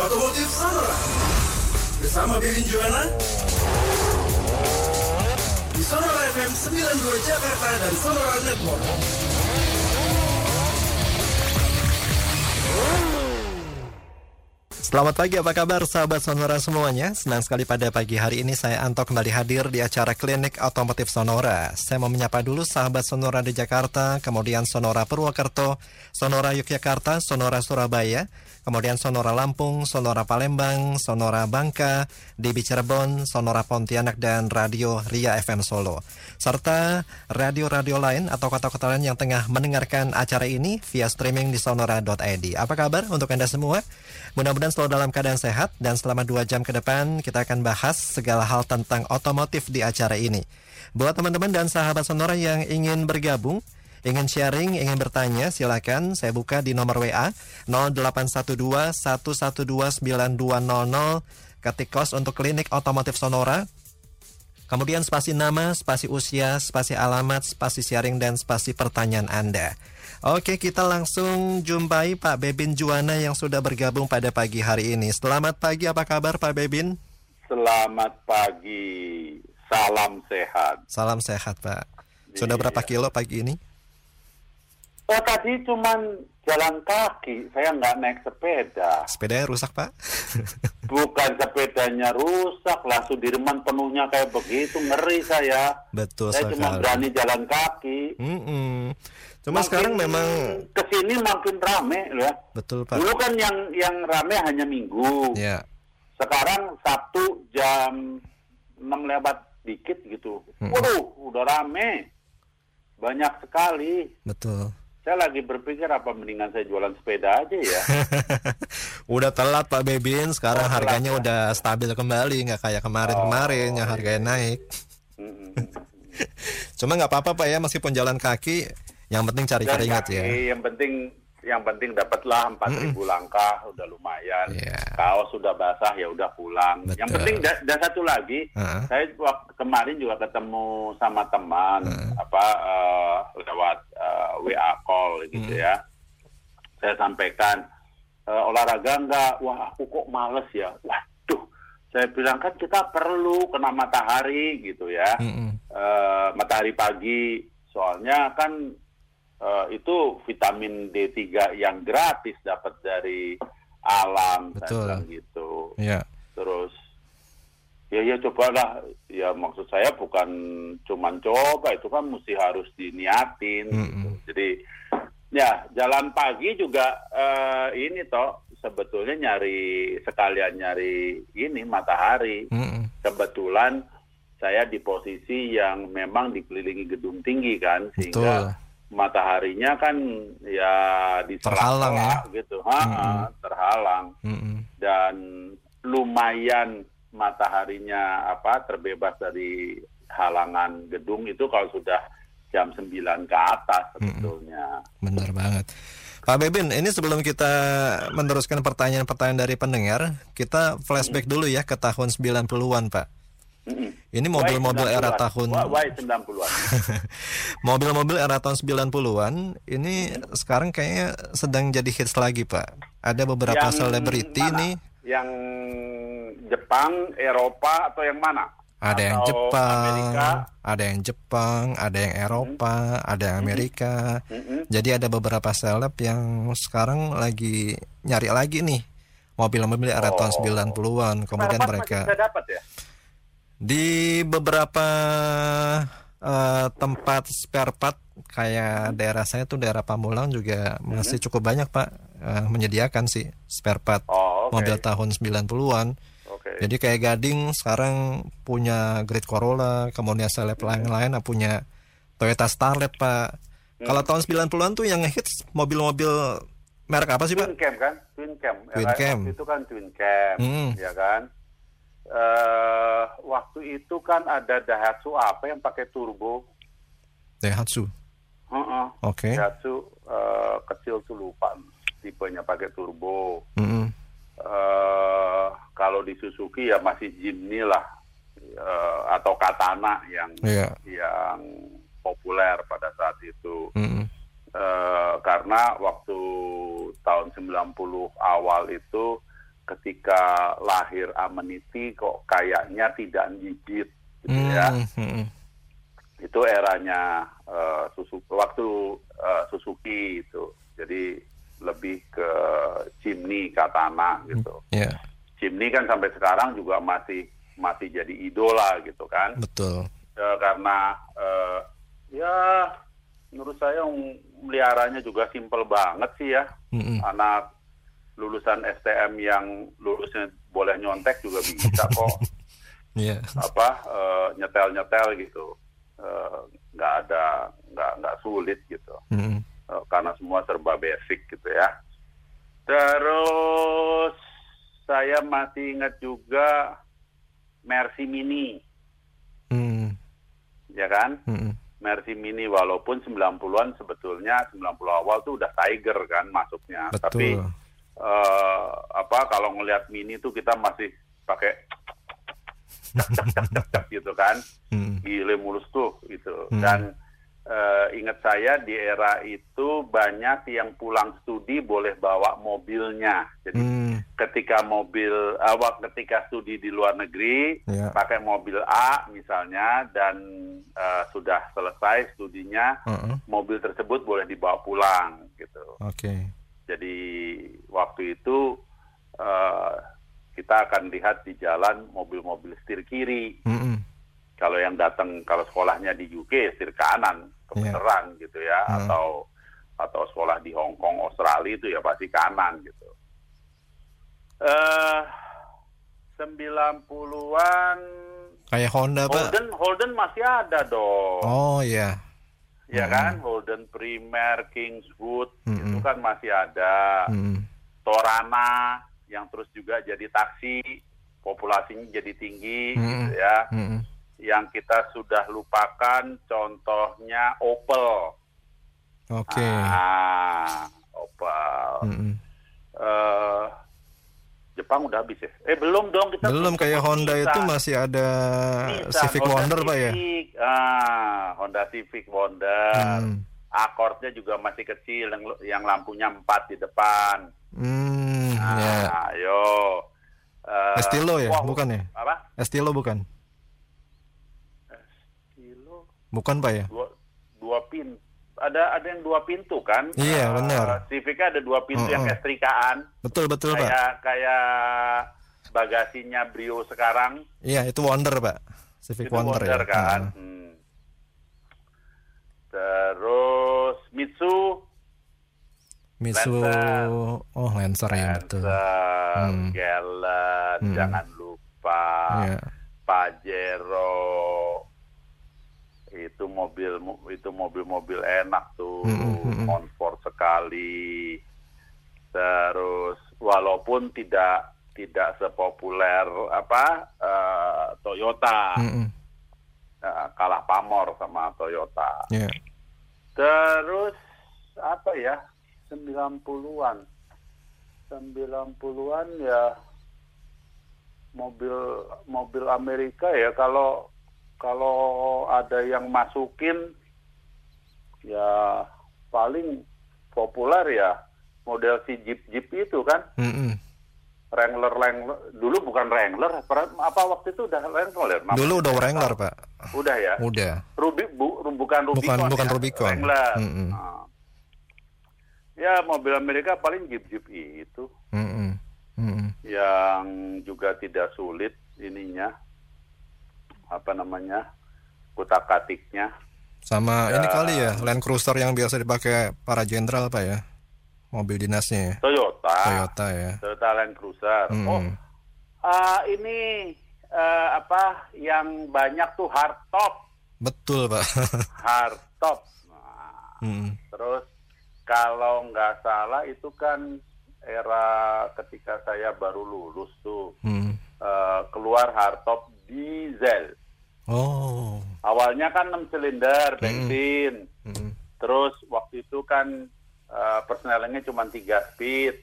Otomotif Sonora bersama Bibin Juana di Sonora FM 92 Jakarta dan Sonora Network. Selamat pagi, apa kabar sahabat Sonora semuanya? Senang sekali pada pagi hari ini saya Anto kembali hadir di acara Klinik Otomotif Sonora. Saya mau menyapa dulu sahabat Sonora di Jakarta, kemudian Sonora Purwokerto, Sonora Yogyakarta, Sonora Surabaya, kemudian Sonora Lampung, Sonora Palembang, Sonora Bangka, DB Cirebon, Sonora Pontianak, dan Radio Ria FM Solo. Serta radio-radio lain atau kota-kota lain yang tengah mendengarkan acara ini via streaming di sonora.id. Apa kabar untuk Anda semua? Mudah-mudahan selalu dalam keadaan sehat dan selama dua jam ke depan kita akan bahas segala hal tentang otomotif di acara ini. Buat teman-teman dan sahabat Sonora yang ingin bergabung, ingin sharing, ingin bertanya, silakan saya buka di nomor WA 0812 112 9200 ketik kos untuk klinik otomotif Sonora. Kemudian spasi nama, spasi usia, spasi alamat, spasi sharing, dan spasi pertanyaan Anda. Oke, kita langsung jumpai Pak Bebin Juwana yang sudah bergabung pada pagi hari ini. Selamat pagi, apa kabar Pak Bebin? Selamat pagi, salam sehat. Salam sehat Pak. Sudah berapa kilo pagi ini? Oh tadi cuman jalan kaki, saya nggak naik sepeda. Sepedanya rusak Pak? Bukan sepedanya rusak, langsung direman penuhnya kayak begitu, ngeri saya. Betul Saya cuma sekali. berani jalan kaki. Mm-mm. Cuma Makin sekarang memang ke sini makin rame ya. betul Pak. Dulu kan yang yang rame hanya minggu. Ya, Sekarang Sabtu jam 6 lewat dikit gitu. Mm-mm. Waduh, udah rame. Banyak sekali. betul. Saya lagi berpikir apa mendingan saya jualan sepeda aja ya. udah telat Pak Bebin, sekarang Oh, telat, harganya ya. udah stabil kembali, nggak kayak kemarin-kemarin Oh, yang harganya naik. Mm-mm. Cuma nggak apa-apa Pak ya, meskipun jalan kaki, yang penting cari Dan keringat kaki, ya. Yang penting yang penting dapatlah 4000 langkah udah lumayan. Iya. Kaos sudah basah ya udah pulang. Yang Betul. penting da- dan satu lagi, Heeh. saya waktu kemarin juga ketemu sama teman apa eh, lewat eh, WA call gitu ya. Saya sampaikan eh, olahraga enggak? Wah, aku kok males ya. Waduh. Saya bilang kan kita perlu kena matahari gitu ya. Mm-mm. Eh, matahari pagi soalnya kan itu vitamin D3 yang gratis dapat dari alam Betul. bilang gitu Ya, terus ya ya cobalah ya maksud saya bukan cuman coba itu kan mesti harus diniatin gitu. Mm-mm. jadi ya jalan pagi juga eh, ini toh sebetulnya nyari sekalian nyari ini matahari Mm-mm. kebetulan saya di posisi yang memang dikelilingi gedung tinggi kan sehingga betul. Mataharinya kan ya Terhalang ya. gitu ha, Mm-mm. terhalang Mm-mm. dan lumayan mataharinya apa terbebas dari halangan gedung itu kalau sudah jam 9 ke atas sebetulnya. Benar banget. Pak Bebin, ini sebelum kita meneruskan pertanyaan-pertanyaan dari pendengar, kita flashback dulu ya ke tahun 90-an, Pak. Ini mobil-mobil era 90-an? tahun Why why 90-an? mobil-mobil era tahun 90-an ini sekarang kayaknya sedang jadi hits lagi, Pak. Ada beberapa Yang selebriti mana? nih, Yang Jepang, Eropa atau yang mana? ada yang Atau Jepang, Amerika? ada yang Jepang, ada yang Eropa, ada yang Amerika. Mm-mm. Jadi ada beberapa seleb yang sekarang lagi nyari lagi nih mobil-mobil era tahun 90-an. Kemudian mereka masih bisa dapat ya? Di beberapa eh, tempat spare part kayak daerah saya tuh daerah Pamulang juga masih cukup banyak Pak eh, menyediakan sih spare part Oh, oke. mobil tahun 90-an. Oke. Jadi kayak Gading sekarang punya Great Corolla, kemudian seleb lain-lain punya Toyota Starlet, Pak. Kalau tahun 90-an tuh yang hits mobil-mobil merek apa sih, Pak? Twin Cam kan? Twin Cam. Twin? Cam. Itu kan Twin Cam, Hmm. ya kan? Eh waktu itu kan ada Daihatsu apa yang pakai turbo? Daihatsu. Heeh. Oke. Daihatsu eh, kecil tuh lupa tipenya pakai turbo. Mm-mm. eh kalau di Suzuki ya masih Jimny lah eh, atau Katana yang Iya. yang populer pada saat itu. Mm-mm. Eh, karena waktu tahun 90 awal itu ketika lahir ameniti kok kayaknya tidak gigit gitu ya. Hmm, hmm, Itu eranya eh, Suzuki, waktu eh, Suzuki itu. Jadi lebih ke Jimny Katana gitu. Ya, Jimny kan sampai sekarang juga masih masih jadi idola gitu kan. betul. Eh, karena eh, ya menurut saya meliharanya juga simpel banget sih ya. Hmm, hmm. Anak lulusan STM yang lulusnya boleh nyontek juga bisa kok Iya. apa eh, nyetel-nyetel gitu. Eh, nggak ada nggak nggak sulit gitu. Hmm, Eh, karena semua serba basic gitu ya. Terus saya masih ingat juga Mercy Mini, hmm, ya kan? hmm, Mercy Mini walaupun 90-an sebetulnya 90 awal tuh udah Tiger kan masuknya. Tapi eh, apa kalau ngelihat Mini tuh kita masih pakai gitu kan. Hmm, Gile mulus tuh gitu. Hmm. Dan eh, ingat saya di era itu banyak yang pulang studi boleh bawa mobilnya. Jadi hmm, ketika mobil awak ketika studi di luar negeri ya. pakai mobil A misalnya dan eh, sudah selesai studinya Heeh, mobil tersebut boleh dibawa pulang gitu. Oke. Jadi waktu itu eh, kita akan lihat di jalan mobil-mobil setir kiri. Hmm, hmm, Kalau yang datang kalau sekolahnya di UK setir kanan kebenaran gitu ya Hmm. atau atau sekolah di Hong Kong Australia itu ya pasti kanan gitu. Eh 90-an Kayak Honda, Pak. Holden Holden masih ada dong. Oh, iya. Ya Hmm. kan Holden Primer, Kingswood Hmm. itu kan masih ada. Hmm, Torana yang terus juga jadi taksi, populasinya jadi tinggi Hmm. gitu ya. hmm, Yang kita sudah lupakan contohnya Opel. Oke. Ah, Opel. Hmm, Eh, Jepang udah habis ya? Eh belum dong kita Belum kayak Honda Nissan. itu masih ada Nissan, Civic Honda Wonder, Pak ya? Civic. Ah, Honda Civic Wonder. Hmm. Akordnya juga masih kecil yang yang lampunya empat di depan. Hmm, Nah, ya. ayo. Eh, Estilo ya, wah, bukan ya? Apa? Estilo bukan? Estilo Bukan, Pak ya? dua dua pin. Ada ada yang dua pintu kan? Iya, Eh, benar. Civic ada dua pintu yang Mm-mm. kesetrikaan. Betul, betul, Pak. Kayak kayak bagasinya Brio sekarang. Iya, itu Wonder, Pak. Civic Itu Wonder, ya. kan. Hmm. Terus Mitsu, Mitsu, Lancer. oh Lancer ya betul. Lancer, Hmm. Hmm. jangan lupa Iya. Pajero. Itu mobil itu mobil-mobil enak tuh, Hmm, hmm, hmm. comfort sekali. Terus walaupun tidak tidak sepopuler apa eh, Toyota, Mm-mm. eh, kalah pamor sama Toyota. Iya. Terus apa ya? 90-an. 90-an ya mobil mobil Amerika ya kalau kalau ada yang masukin ya paling populer ya model si Jeep Jeep itu kan Mm-mm. Wrangler Wrangler dulu bukan Wrangler apa waktu itu udah Wrangler namanya? Dulu udah Wrangler, Pak. udah ya Udah. Rubi, bu, bukan Rubicon Bukan- bukan ya, Rubicon. Wrangler. Mm-mm. Nah. Ya mobil Amerika paling Jeep Jeep itu Mm-mm. Mm-mm. yang juga tidak sulit ininya apa namanya kutak katiknya Sama ini Ya. kali ya, Land Cruiser yang biasa dipakai para jenderal, Pak ya. Mobil dinasnya ya. Toyota Toyota ya. Toyota Land Cruiser Mm. oh ah, ini eh, apa yang banyak tuh hardtop Betul, Pak. hardtop nah, Mm. Terus kalau nggak salah itu kan era ketika saya baru lulus tuh Mm. eh, keluar hardtop diesel. Oh. Awalnya kan 6 silinder bensin. Mm. Terus waktu itu kan eh, persnelingnya cuma 3 speed.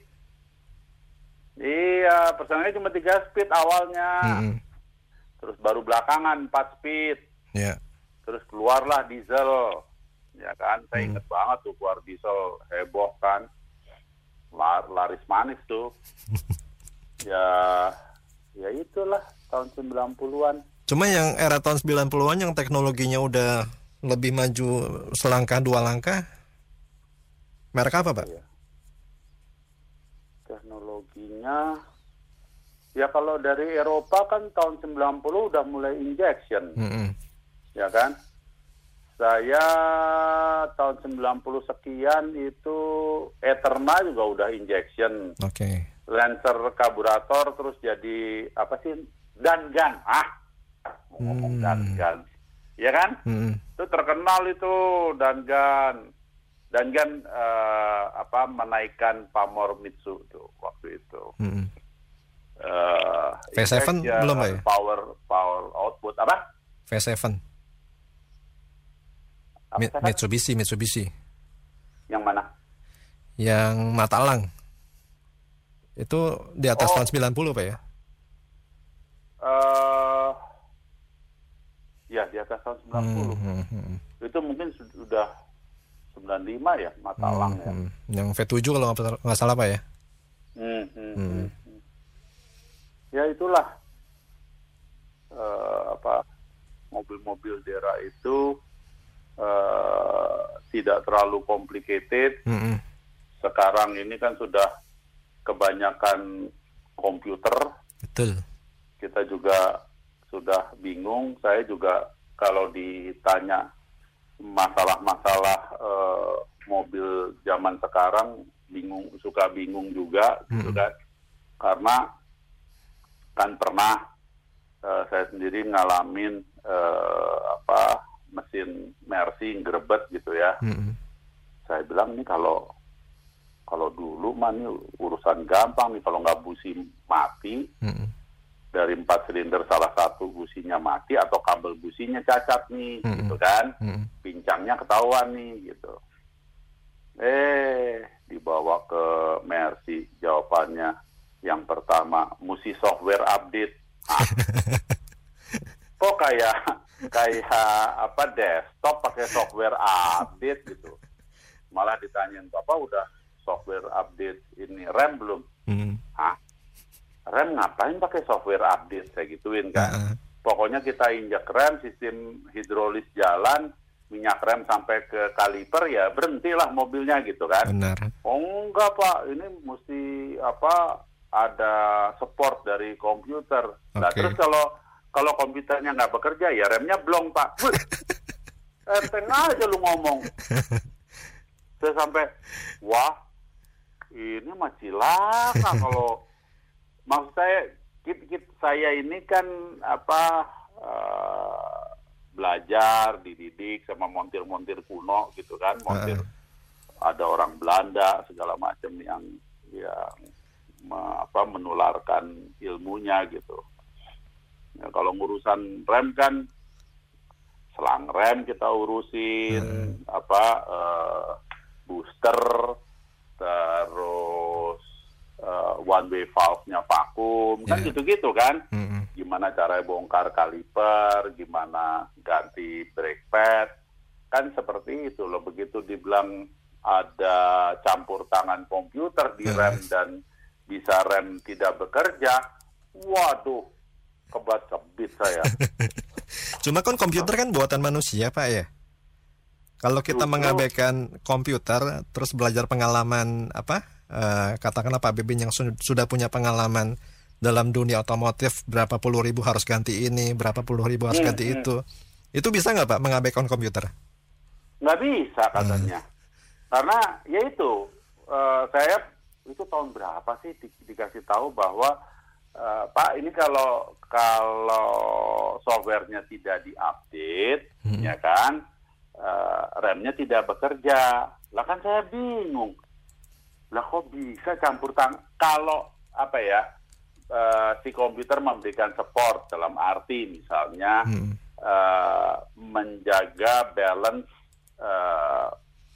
Iya, persnelingnya cuma 3 speed awalnya. Mm-mm. Terus baru belakangan 4 speed. Ya. terus keluarlah diesel ya kan saya Hmm. inget banget tuh keluar diesel heboh kan Lar- laris manis tuh ya ya itulah tahun 90-an. Cuma yang era tahun 90-an yang teknologinya udah lebih maju selangkah dua langkah. Merek apa, Pak? Iya. Teknologinya ya kalau dari Eropa kan tahun 90 udah mulai injection, Mm-mm. ya kan? Saya tahun 90 sekian itu Eterna juga udah injection. Oke. Lancer karburator terus jadi apa sih? Dangan. Ah, ngomong Hmm. Dangan. Ya kan? Mm-mm. itu terkenal itu Dangan Dangan eh, apa menaikkan pamor Mitsu tuh waktu itu Mm-mm. Eh, V7 injection, belum, ya? power power output apa V7. Apa Mi- kata? Mitsubishi, Mitsubishi. yang mana Yang Matalang. Itu di atas Oh. tahun 90, Pak ya? eh ya di atas tahun 90 Hmm, hmm, hmm. itu mungkin sudah 95 ya Matalang ya Hmm, Yang V7 kalau nggak salah, Pak ya? Hmm, hmm, Hmm. hmm, hmm. Ya itulah eh, apa mobil-mobil daerah itu eh, tidak terlalu complicated. Mm-mm. Sekarang ini kan sudah kebanyakan komputer. Betul. Kita juga sudah bingung. Saya juga kalau ditanya masalah-masalah eh, mobil zaman sekarang bingung suka bingung juga gitu Mm-mm. kan karena kan pernah eh, saya sendiri ngalamin eh, apa mesin Mercy grebet gitu ya Mm-mm. saya bilang nih kalau kalau dulu mah nih urusan gampang nih kalau nggak busi mati Mm-mm. Dari empat silinder salah satu businya mati atau kabel businya cacat nih Mm-mm. gitu kan Mm-mm. pincangnya ketahuan nih gitu eh dibawa ke Mercy jawabannya yang pertama mesti software update Ah. kok kayak kayak apa desktop pakai software update gitu malah ditanyain bapak udah software update ini rem belum Mm. Hah? Rem ngapain pakai software update? Saya gituin kan? Ah, ah. pokoknya kita injak rem sistem hidrolis jalan minyak rem sampai ke kaliper ya berhentilah mobilnya gitu kan? Benar. oh enggak pak. Ini mesti apa ada support dari komputer. Nah Oke. terus kalau kalau komputernya nggak bekerja ya remnya blong pak. Wih, enteng aja lu ngomong. Saya sampai wah ini mah cilaka kalau maksud saya kit, kit- saya ini kan apa eh, belajar dididik sama montir-montir kuno gitu kan montir. Ada orang Belanda segala macam yang yang me- apa menularkan ilmunya gitu. Ya, kalau ngurusan rem kan selang rem kita urusin apa eh, booster terus eh, one way valve-nya vakum kan Ya. gitu-gitu kan Mm-mm. gimana cara bongkar kaliper, gimana ganti brake pad, kan seperti itu loh. Begitu dibilang ada campur tangan komputer di Hmm. rem dan bisa rem tidak bekerja, waduh, kebat kebit saya. Cuma kan komputer kan buatan manusia, Pak ya. Kalau kita Justru- mengabaikan komputer, terus belajar pengalaman apa? Eh, katakanlah Pak Bibin yang su- sudah punya pengalaman dalam dunia otomotif berapa puluh ribu harus ganti ini, berapa puluh ribu harus Hmm, ganti hmm. itu. Itu bisa nggak Pak mengabaikan komputer? nggak bisa katanya karena ya itu eh, saya itu tahun berapa sih di- dikasih tahu bahwa eh, Pak ini kalau kalau softwarenya tidak diupdate Hmm. ya kan eh, remnya tidak bekerja lah kan saya bingung lah kok bisa campur tangan kalau apa ya eh, si komputer memberikan support dalam arti misalnya Hmm. eh, menjaga balance eh,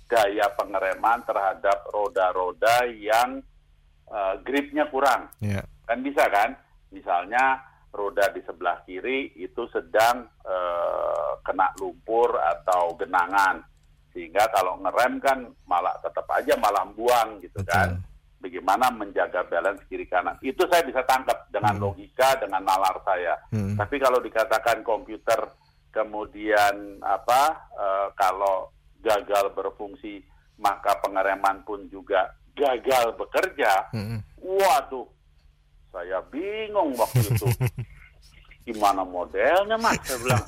gaya pengereman terhadap roda-roda yang eh, gripnya kurang Ya. kan bisa kan misalnya roda di sebelah kiri itu sedang eh, kena lumpur atau genangan sehingga kalau ngerem kan malah tetap aja malah buang gitu kan Betul. bagaimana menjaga balance kiri kanan. Itu saya bisa tangkap dengan Hmm. logika, dengan nalar saya. Hmm. Tapi kalau dikatakan komputer kemudian apa eh, kalau gagal berfungsi maka pengereman pun juga gagal bekerja. Mm-mm. Waduh, saya bingung waktu itu. Gimana modelnya mas? Saya bilang.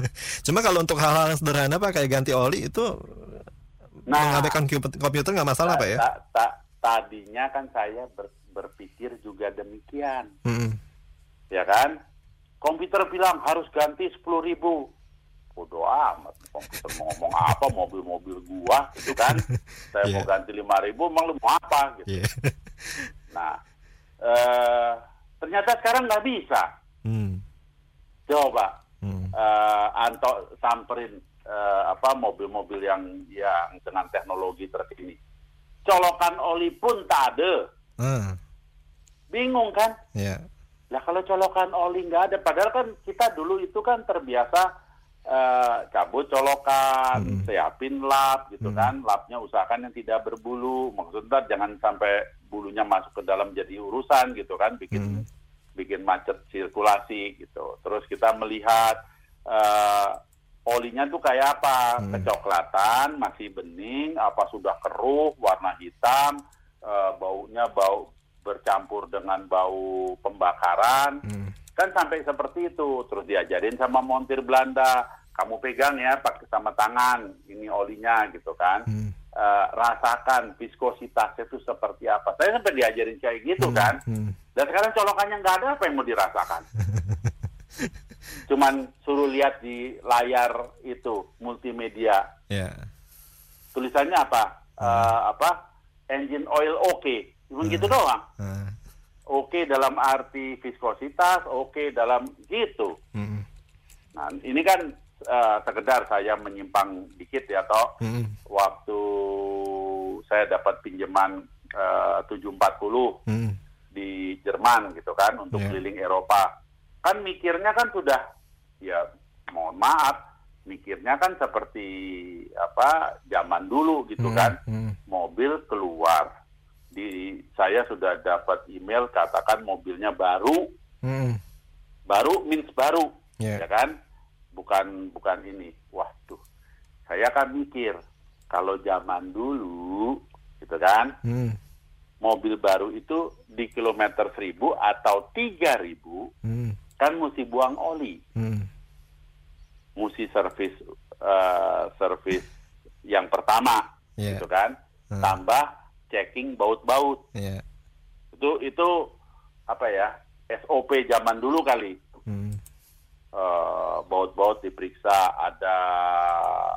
Cuma kalau untuk hal-hal yang sederhana pak kayak ganti oli itu Nah, mengabaikan kompu- komputer nggak masalah pak ya? ta- ta- tadinya kan saya ber- berpikir juga demikian, Mm-mm. ya kan? Komputer bilang harus ganti sepuluh ribu. Bodoh amat, komputer mau ngomong apa, mobil-mobil gua, gitu kan? Saya mau Iya. ganti lima ribu, emang lu mau apa, gitu. Iya. Nah, eh, ternyata sekarang nggak bisa. Hmm. Coba, Hmm. eh, Anto samperin eh, apa mobil-mobil yang yang dengan teknologi terkini. Colokan oli pun tak ada. Ah, Bingung kan? ya. Lah kalau colokan oli nggak ada, padahal kan kita dulu itu kan terbiasa eh, cabut colokan, Mm-mm. siapin lap gitu Mm. kan, lapnya usahakan yang tidak berbulu, maksudnya jangan sampai bulunya masuk ke dalam jadi urusan gitu kan, bikin Mm. bikin macet sirkulasi gitu. Terus kita melihat eh, olinya tuh kayak apa, Hmm. kecoklatan, masih bening, apa sudah keruh, warna hitam, eh, baunya bau bercampur dengan bau pembakaran, Hmm. kan sampai seperti itu. Terus diajarin sama montir Belanda, kamu pegang ya pakai sama tangan, ini olinya gitu kan. Hmm. Eh, rasakan viskositasnya itu seperti apa. Saya sampai diajarin kayak gitu Hmm. kan. Hmm. Dan sekarang colokannya nggak ada, apa yang mau dirasakan? Cuman suruh lihat di layar itu multimedia. Ya. Tulisannya apa? Eh, apa? Engine oil oke. Cuma gitu doang. Ah. Oke dalam arti viskositas, oke dalam gitu. Hmm. Nah, ini kan eh, sekedar saya menyimpang dikit ya, toh. Hmm. Waktu saya dapat pinjaman eh, 740 Hmm. di Jerman gitu kan untuk Iya. keliling Eropa. Kan mikirnya kan sudah ya mohon maaf, mikirnya kan seperti apa zaman dulu gitu Hmm. kan. Hmm. Mobil keluar. Di saya sudah dapat email katakan mobilnya baru, Hmm. baru means baru, Ya. ya kan? Bukan bukan ini. Waduh. Saya kan mikir kalau zaman dulu gitu kan, Hmm. mobil baru itu di kilometer 1000 atau 3000 Hmm. Kan mesti buang oli, Hmm. mesti servis eh, servis yang pertama, Ya. gitu kan, Hmm. tambah checking baut-baut. Ya. Itu itu apa ya SOP zaman dulu kali. Hmm. Eh, baut-baut diperiksa ada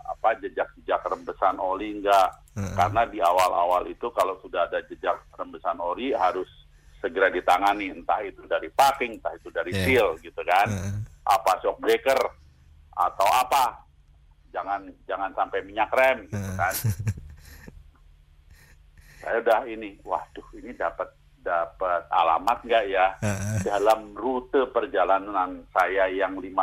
apa jejak-jejak rembesan oli enggak Heeh. karena di awal-awal itu kalau sudah ada jejak rembesan oli harus segera ditangani entah itu dari packing entah itu dari Iya. seal gitu kan Heeh. apa shock breaker atau apa jangan jangan sampai minyak rem gitu Heeh. kan saya udah ini waduh ini dapat dapat alamat nggak ya Heeh. dalam rute perjalanan saya yang 15.000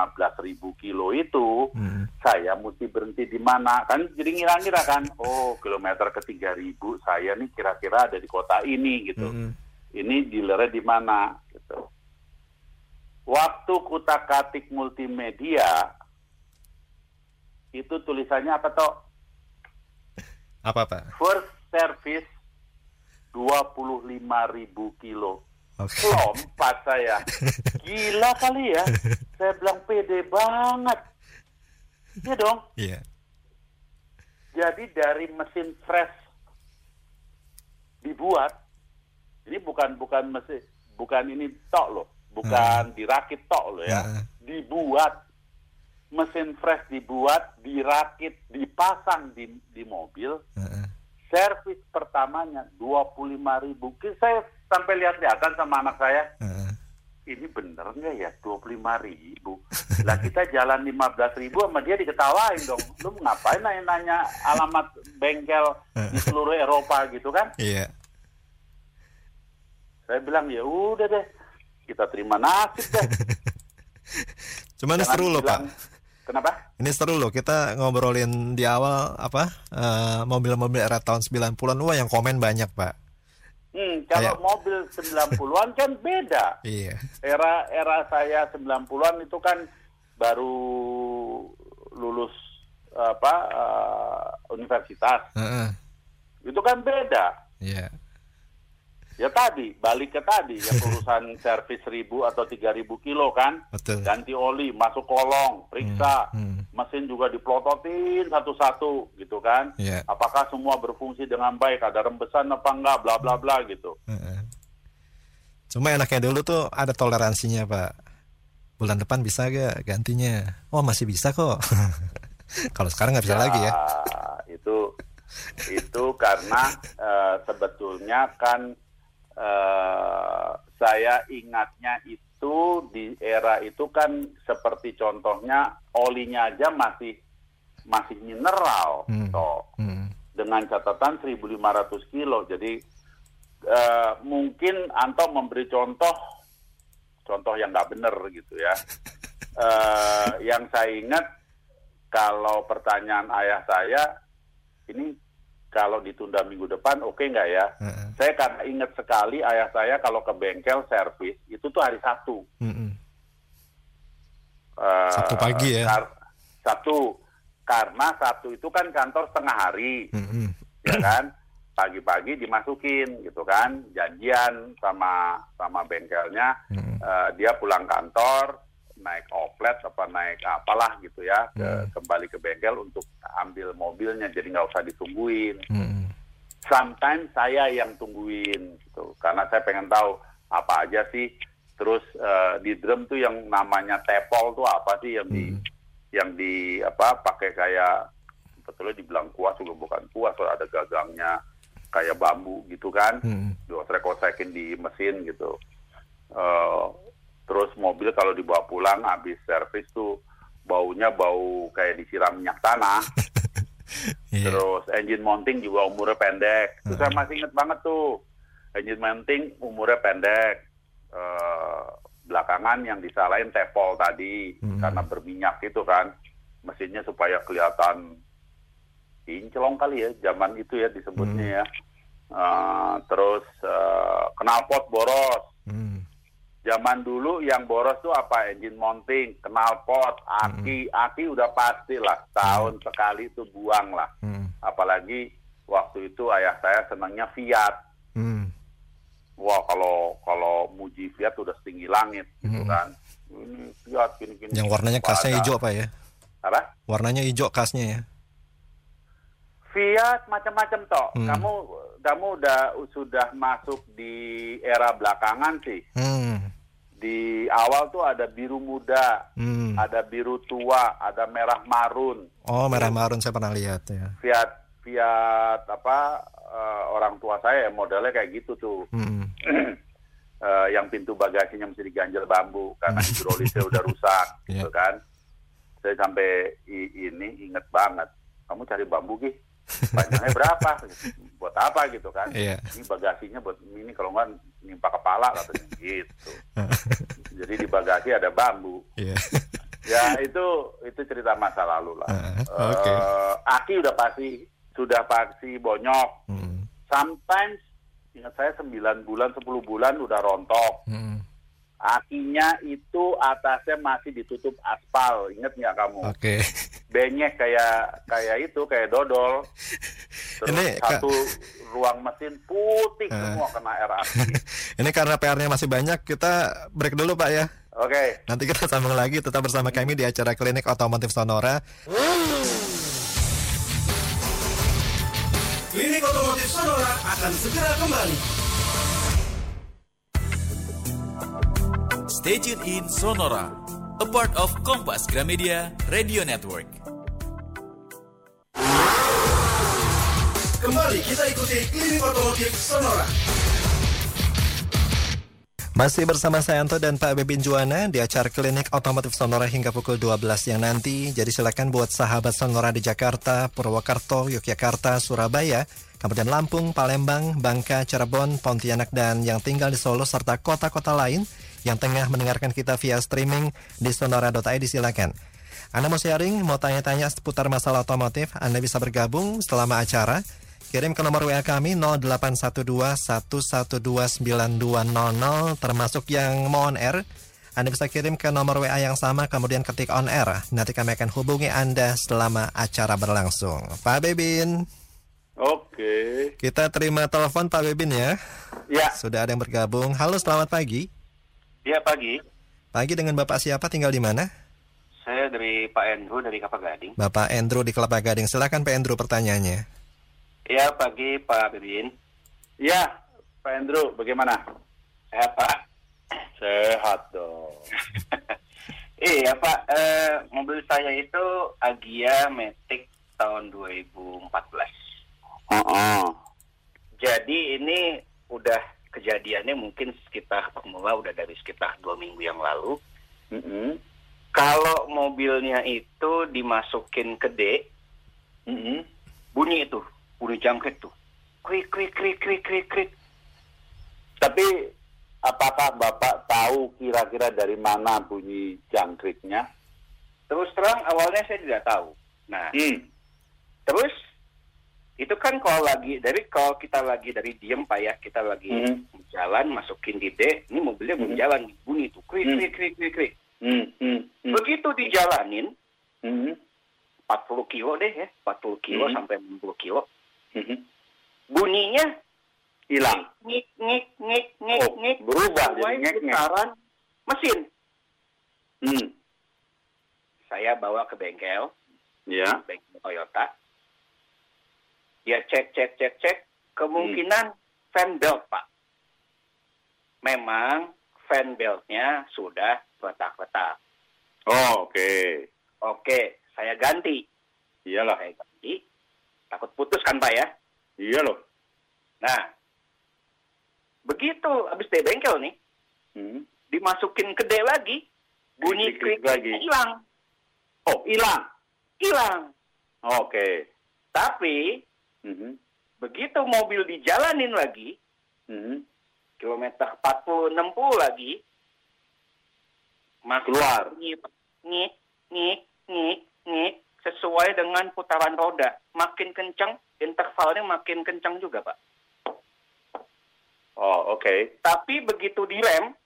kilo itu Hmm. saya mesti berhenti di mana kan jadi ngira-ngira kan oh kilometer ke 3000 saya nih kira-kira ada di kota ini gitu Hmm. Ini dealernya di mana? Gitu. Waktu kutak katik multimedia itu tulisannya apa toh Apa pak? first service 25.000 kilo. Oke. lompat saya. Gila kali ya. Saya bilang pede banget. Ya dong. Iya. jadi dari mesin fresh dibuat ini bukan bukan mesin bukan ini tok loh. Bukan dirakit tok loh ya. Heeh. dibuat mesin fresh dibuat dirakit dipasang di di mobil. Heeh. servis pertamanya 25.000 ribu. Saya sampai lihat-lihatan sama anak saya. Heeh. ini bener nggak ya? 25 ribu. Lah kita jalan 15 ribu sama dia diketawain dong. Lu ngapain nanya-nanya alamat bengkel di seluruh Eropa gitu kan? Iya. Saya bilang ya udah deh kita terima nasib deh Cuman Jangan seru loh pak. kenapa Ini seru loh kita ngobrolin di awal apa eh, mobil-mobil era tahun 90-an wah yang komen banyak pak. Hmm, kalau Kayak- mobil 90-an kan beda. Iya. Era era saya 90-an itu kan baru lulus apa eh, universitas. Itu kan beda. Iya. Ya tadi, balik ke tadi yang urusan servis 1000 atau 3000 kilo kan. Betul. Ganti oli, masuk kolong, periksa. Hmm, Mesin juga diplototin satu-satu gitu kan. Iya. Apakah semua berfungsi dengan baik, ada rembesan apa enggak, bla bla bla gitu. Heeh. Cuma enaknya dulu tuh ada toleransinya pak. Bulan depan bisa gak gantinya? Oh masih bisa kok. Kalau sekarang nggak bisa lagi ya. itu itu karena eh, sebetulnya kan eh, saya ingatnya itu di era itu kan seperti contohnya olinya aja masih masih mineral Hmm. toh Hmm. dengan catatan 1.500 kilo jadi eh, mungkin Anto memberi contoh contoh yang nggak benar gitu ya Eh, yang saya ingat kalau pertanyaan ayah saya ini kalau ditunda minggu depan oke nggak ya? Heeh. Saya karena ingat sekali ayah saya kalau ke bengkel servis itu tuh hari Sabtu. Mm-mm. Eh, Sabtu pagi ya? kar- Sabtu karena Sabtu itu kan kantor setengah hari, Mm-mm. ya kan? Pagi-pagi dimasukin gitu kan, janjian sama sama bengkelnya. Mm-mm. Eh, dia pulang kantor naik oplet apa naik apalah gitu ya ke, Hmm. kembali ke bengkel untuk ambil mobilnya jadi nggak usah ditungguin Mm-mm. sometimes saya yang tungguin gitu karena saya pengen tahu apa aja sih terus eh, di drum tuh yang namanya tepol tuh apa sih yang di Hmm. yang di apa pakai kayak betulnya dibilang kuas juga bukan kuas soalnya ada gagangnya kayak bambu gitu kan Mm-mm. diotrek-otrekin di mesin gitu. Eh, terus mobil kalau dibawa pulang habis servis tuh baunya bau kayak disiram minyak tanah. Iya. Terus engine mounting juga umurnya pendek. Terus saya masih inget banget tuh engine mounting umurnya pendek. Eh, belakangan yang disalahin tepol tadi Hmm. karena berminyak itu kan mesinnya supaya kelihatan kinclong kali ya zaman itu ya disebutnya ya. Eh, terus eh, knalpot boros. Mm. Zaman dulu yang boros tuh apa? Engine mounting, knalpot, aki, aki udah pasti lah. Tahun sekali itu buang lah. Mm. Apalagi waktu itu ayah saya senangnya Fiat. Mm. Wah kalau kalau muji Fiat udah setinggi langit gitu Hmm. kan. Ini Fiat gini-gini. Yang warnanya kasnya Ada- hijau pak ya? Apa? Warnanya hijau kasnya ya? Fiat macam-macam toh. Hmm. Kamu kamu udah sudah masuk di era belakangan sih. Hmm. Di awal tuh ada biru muda, Hmm. ada biru tua, ada merah marun. Oh merah marun saya pernah lihat ya. Fiat Fiat apa eh, orang tua saya modelnya kayak gitu tuh. Hmm. Eh, yang pintu bagasinya mesti diganjel bambu karena hidrolisnya udah rusak gitu Iya. kan. Saya sampai ini inget banget. Kamu cari bambu gih. Panjangnya berapa? Buat apa gitu kan? Iya. Ini bagasinya buat ini kalau nggak nimpa kepala katanya gitu. Jadi di bagasi ada bambu. Iya. Ya itu itu cerita masa lalu lah. Ah, Eh, oke. aki udah pasti sudah pasti bonyok. Hmm. Sometimes ingat saya 9 bulan 10 bulan udah rontok. Hmm. Akinya itu atasnya masih ditutup aspal. Ingat nggak kamu? Oke. Benyek kayak kayak itu kayak dodol. Terus Ini, satu ruang mesin putih Ah. semua kena air aki. Ini karena PR-nya masih banyak, kita break dulu Pak ya. Oke. Nanti kita sambung lagi tetap bersama kami di acara Klinik Otomotif Sonora. Klinik Otomotif Sonora akan segera kembali. Stay tuned in Sonora, a part of Kompas Gramedia Radio Network. Kembali kita ikuti Klinik Otomotif Sonora. Masih bersama saya Anto dan Pak Bebin Juwana di acara Klinik Otomotif Sonora hingga pukul 12 yang nanti. Jadi silakan buat sahabat Sonora di Jakarta, Purwokerto, Yogyakarta, Surabaya, kemudian Lampung, Palembang, Bangka, Cirebon, Pontianak, dan yang tinggal di Solo serta kota-kota lain yang tengah mendengarkan kita via streaming di sonora.id silakan. Anda mau sharing, mau tanya-tanya seputar masalah otomotif, Anda bisa bergabung selama acara. kirim ke nomor WA kami 0812-112-9200 termasuk yang mau on air. Anda bisa kirim ke nomor WA yang sama kemudian ketik on air. Nanti kami akan hubungi Anda selama acara berlangsung. Pak Bebin. Oke. Kita terima telepon Pak Bebin ya. Ya. Sudah ada yang bergabung. Halo, selamat pagi. Iya pagi, Pagi dengan Bapak siapa tinggal di mana? saya dari Pak Andrew dari Kapal Gading. Bapak Andrew di Kelapa Gading. Silakan Pak Andrew pertanyaannya. Iya pagi Pak Bebin. Ya, Pak Andrew, bagaimana? Sehat Pak. Sehat dong. iya Pak, eh, mobil saya itu Agia Matic tahun 2014. Oh, Jadi ini udah kejadiannya mungkin sekitar pemula udah dari sekitar dua minggu yang lalu. Kalau mobilnya itu dimasukin ke D, bunyi itu, bunyi jangkrik tuh. Krik krik krik krik krik krik. Tapi apakah Bapak tahu kira-kira dari mana bunyi jangkriknya? Terus terang awalnya saya tidak tahu. Nah, Hmm. terus itu kan kalau lagi dari kalau kita lagi dari diem pak ya kita lagi Hmm. jalan masukin di D, ini mobilnya belum Hmm. jalan bunyi tuh krik Hmm. krik krik krik krik. Hmm. Hmm. Hmm. Begitu dijalanin Hmm. 40 kilo deh ya, 40 kilo Hmm. sampai 60 kilo, Hmm. bunyinya Hilang. ngik ngik ngik ngik Oh, ngik berubah jadi ngik. putaran mesin. Hmm. Saya bawa ke bengkel, Ya. bengkel Toyota. Dia cek cek cek cek, kemungkinan fan belt pak. Memang fan beltnya sudah retak-retak. Oh, oke. Oke, saya ganti. Iyalah. Saya ganti. Takut putus kan pak ya? Iya loh. Nah, begitu habis dari bengkel nih, Hmm. dimasukin ke D lagi, bunyi klik lagi. hilang, Oh, hilang. hilang. Oke. Tapi Hmm. begitu mobil dijalanin lagi, Hmm. kilometer 40 60 lagi, masih Keluar. bunyi ngik ngik ngik ngik sesuai dengan putaran roda. Makin kencang, intervalnya makin kencang juga, Pak. Oh, oke. Tapi begitu direm,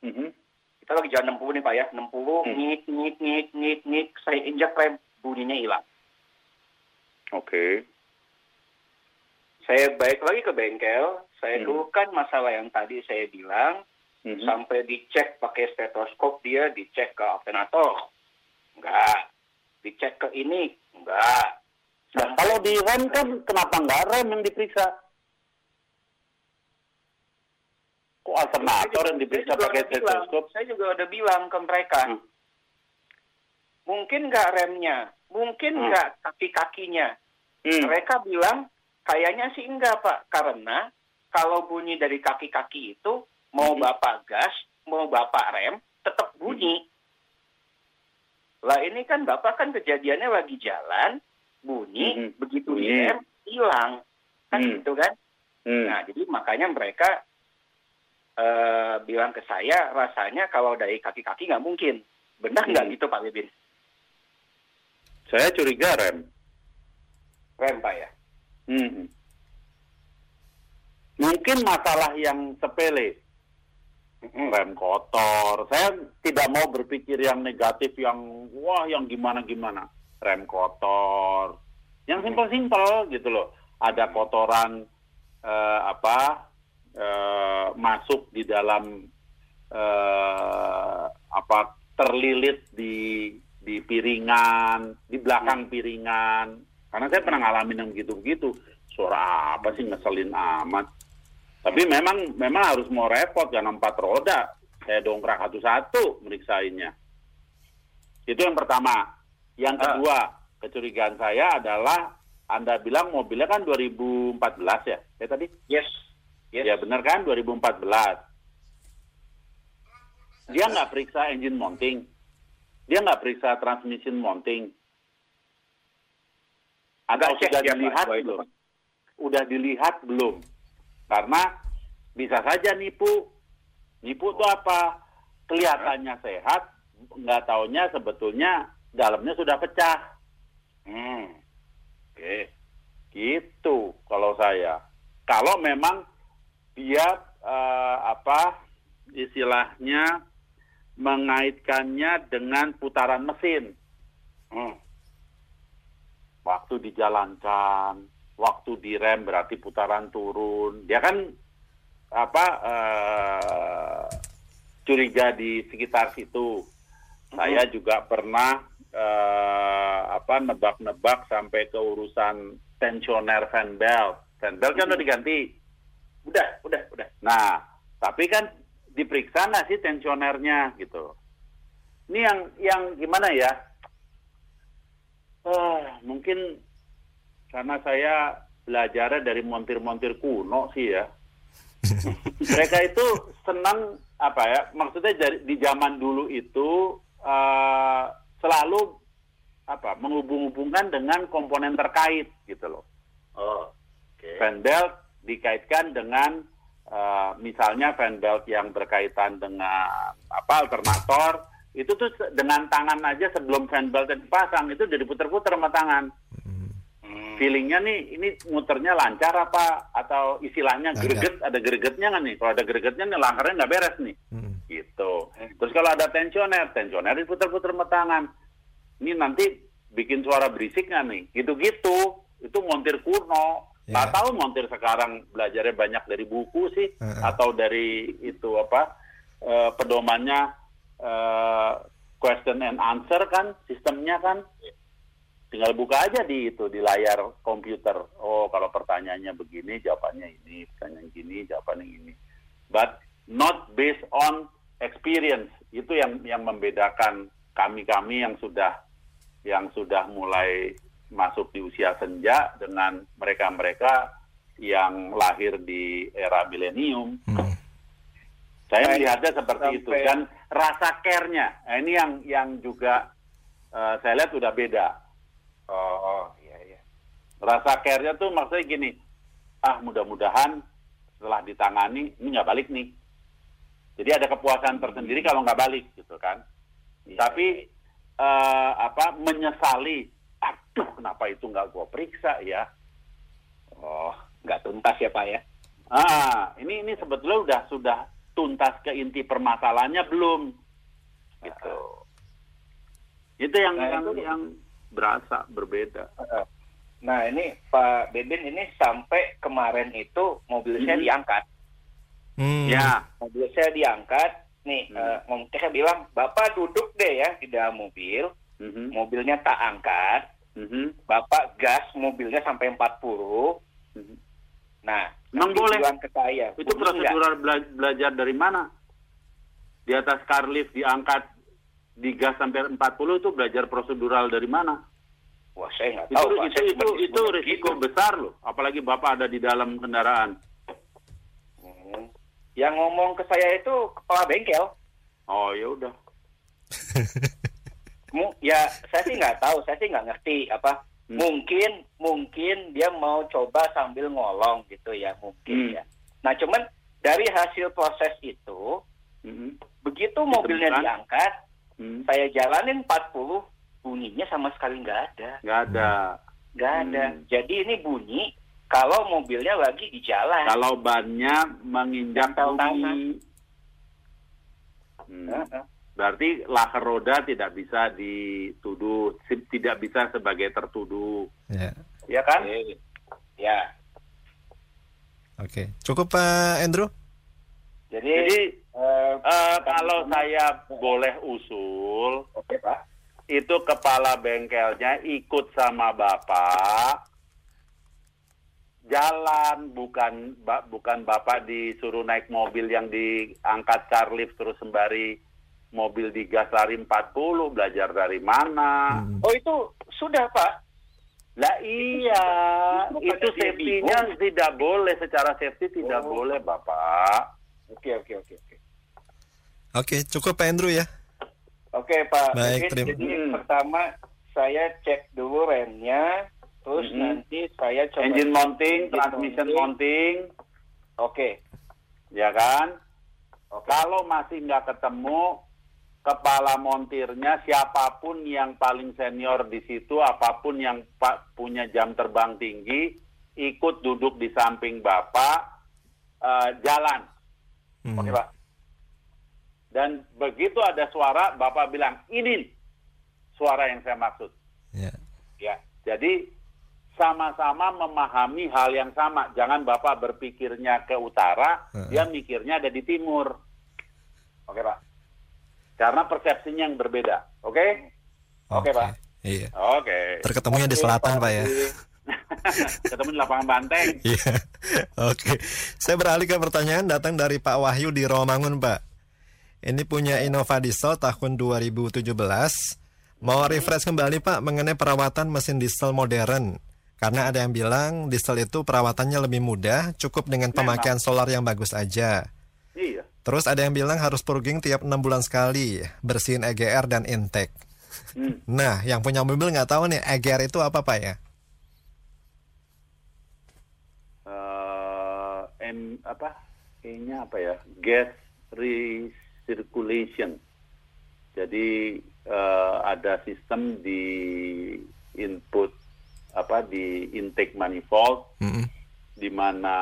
Hmm. kita lagi jalan 60 nih Pak ya, 60 Hmm. ngik ngik ngik ngik ngik, saya injak rem, bunyinya hilang. Oke. Saya balik lagi ke bengkel, saya Hmm. keluhkan masalah yang tadi saya bilang, Hmm. sampai dicek pakai stetoskop dia, dicek ke alternator, enggak. Dicek ke ini, enggak. Nah, kalau di rem kan kenapa nggak rem yang diperiksa? Kok alternator yang diperiksa pakai stetoskop? Saya juga udah bilang ke mereka, Hmm. mungkin nggak remnya, mungkin Hmm. nggak kaki-kakinya. Hmm. Mereka bilang kayaknya sih enggak pak, karena kalau bunyi dari kaki-kaki itu mau Hmm. bapak gas, mau bapak rem, tetap bunyi. Lah ini kan bapak kan kejadiannya lagi jalan, bunyi, Hmm. begitu Bunyi. direm hilang, kan Hmm. gitu kan? Hmm. Nah jadi makanya mereka eh, bilang ke saya rasanya kalau dari kaki-kaki nggak mungkin. Benar nggak Hmm. gitu Pak Bibin? Saya curiga rem. Rem Pak ya? Hmm. Mungkin masalah yang sepele, Mm-mm. rem kotor. Saya tidak mau berpikir yang negatif, yang wah, yang gimana-gimana. Rem kotor, yang simpel-simpel gitu loh. Ada kotoran eh, apa eh, masuk di dalam eh, apa terlilit di di piringan, di belakang piringan. Karena saya pernah ngalamin yang begitu-begitu. Suara apa sih ngeselin amat. Tapi memang memang harus mau repot karena empat roda. Saya dongkrak satu-satu meriksainnya. Itu yang pertama. Yang Ah. kedua, kecurigaan saya adalah Anda bilang mobilnya kan 2014 ya? Ya tadi? Yes. Yes. Ya benar kan 2014. Dia nggak periksa engine mounting. Dia nggak periksa transmission mounting. Nggak cek sudah Pak, dilihat itu, belum? Pak. Udah dilihat belum? Karena bisa saja nipu. Nipu itu apa? Kelihatannya sehat, nggak taunya sebetulnya dalamnya sudah pecah. Hmm. Oke. Gitu kalau saya. Kalau memang dia eh, apa istilahnya mengaitkannya dengan putaran mesin. Hmm. Waktu dijalankan, waktu direm berarti putaran turun. Dia kan apa eh, curiga di sekitar situ. Saya juga pernah eh, apa nebak-nebak sampai ke urusan tensioner fan belt. Fan belt kan udah diganti. Udah, udah, udah. Nah, tapi kan diperiksa nggak sih tensionernya gitu. Ini yang yang gimana ya? Eh, mungkin karena saya belajarnya dari montir-montir kuno sih ya. Mereka itu senang apa ya? Maksudnya dari, di zaman dulu itu eh, selalu apa? Menghubung-hubungkan dengan komponen terkait gitu loh. Oh. Fan belt dikaitkan dengan uh, misalnya fan belt yang berkaitan dengan apa alternator itu tuh dengan tangan aja sebelum fan belt dipasang itu udah diputer-puter sama tangan. Hmm. Feelingnya nih ini muternya lancar apa atau istilahnya Lancar. greget ada gregetnya nggak nih? Kalau ada gregetnya nih langkarnya nggak beres nih. Hmm. Gitu. Terus kalau ada tensioner, tensioner diputer-puter sama tangan. Ini nanti bikin suara berisik nggak nih? Gitu-gitu. Itu montir kuno. Ya. Nggak tahu montir sekarang belajarnya banyak dari buku sih Heeh. atau dari itu apa eh, pedomannya eh, question and answer kan sistemnya kan. Tinggal buka aja di itu di layar komputer. Oh kalau pertanyaannya begini jawabannya ini. Pertanyaan gini jawabannya ini. But not based on experience. Itu yang yang membedakan kami kami yang sudah yang sudah mulai masuk di usia senja dengan mereka-mereka yang lahir di era milenium. Hmm. saya melihatnya seperti Sampai- itu. Dan rasa care-nya. Nah, ini yang yang juga eh, saya lihat udah beda. Oh, oh, iya, iya. rasa care-nya tuh maksudnya gini. Ah mudah-mudahan setelah ditangani ini nggak balik nih. Jadi ada kepuasan tersendiri kalau nggak balik gitu kan. Iya, tapi eh, apa menyesali aduh kenapa itu nggak gua periksa ya? Oh, nggak tuntas ya Pak ya? ah ini ini sebetulnya udah sudah tuntas ke inti permasalahannya belum gitu itu yang Nah, yang itu- yang berasa berbeda Heeh. Nah ini Pak Bebin ini sampai kemarin itu mobil saya Mhm. diangkat. Hmm. ya Mobil saya diangkat. Nih, Hmm. eh, mom- saya bilang, Bapak duduk deh ya di dalam mobil. Mhm, Mobilnya tak angkat. mhm, Bapak gas mobilnya sampai 40. mhm. Nah, Emang nanti boleh? ke saya. itu prosedural bela- belajar dari mana di atas car lift diangkat digas sampai 40 itu belajar prosedural dari mana Wah, saya nggak itu tahu. Pak. itu Saya itu, itu risiko gitu. besar loh apalagi bapak ada di dalam kendaraan Hmm. Yang ngomong ke saya itu kepala bengkel. oh ya udah ya saya sih nggak tahu, saya sih nggak ngerti apa. Hmm. Mungkin mungkin dia mau coba sambil ngolong gitu ya mungkin Hmm. ya. Nah cuman dari hasil proses itu Mhm, begitu mobilnya Ditemukan. diangkat, mhm. saya jalanin 40 bunyinya sama sekali nggak ada, nggak ada nggak ada. Hmm. Jadi ini bunyi kalau mobilnya lagi di jalan. kalau bannya menginjak bumi Hmm. Heeh. Berarti lahar roda tidak bisa dituduh tidak bisa sebagai tertuduh Ya. Ya kan? Ya. Oke. Cukup Pak Andrew? Jadi, jadi eh, eh, kalau saya boleh usul oke Pak. itu kepala bengkelnya ikut sama bapak jalan bukan bukan bapak disuruh naik mobil yang diangkat car lift terus sembari mobil digas lari 40 belajar dari mana Hmm. Oh itu sudah Pak. lah iya Itu itu safety-nya tidak boleh secara safety tidak Oh. boleh bapak Oke oke oke oke. Oke, cukup Pak Andrew ya. Oke Pak. Baik, terima- Jadi Hmm. pertama saya cek dulu remnya, terus Mhm. nanti saya coba engine mounting Engine transmission mounting. mounting Oke. ya kan Oke. Kalau masih nggak ketemu kepala montirnya siapa pun yang paling senior di situ, apa pun yang punya jam terbang tinggi, ikut duduk di samping bapak eh, jalan, Hmm. oke pak. Dan begitu ada suara, bapak bilang ini suara yang saya maksud. Ya. Ya, jadi sama-sama memahami hal yang sama. Jangan bapak berpikirnya ke utara, Heeh. dia mikirnya ada di timur. Oke pak. Karena persepsinya yang berbeda. Oke? Oke pak. Iya. Oke. Terketemunya di Oke, selatan, Pak, ya. Ketemu di lapangan Banteng. Iya. Oke. Saya beralih ke pertanyaan datang dari Pak Wahyu di Romangun, Pak. Ini punya Innova Diesel tahun 2017. Mau refresh kembali, Pak, mengenai perawatan mesin diesel modern. Karena ada yang bilang diesel itu perawatannya lebih mudah, cukup dengan pemakaian solar yang bagus aja. Terus ada yang bilang harus purging tiap enam bulan sekali, bersihin EGR dan intake. Hmm. Nah, yang punya mobil nggak tahu nih EGR itu apa, Pak ya? Eh, M apa? E-nya apa ya? Gas recirculation. Jadi eh, ada sistem di input apa di intake manifold Mm-mm. di mana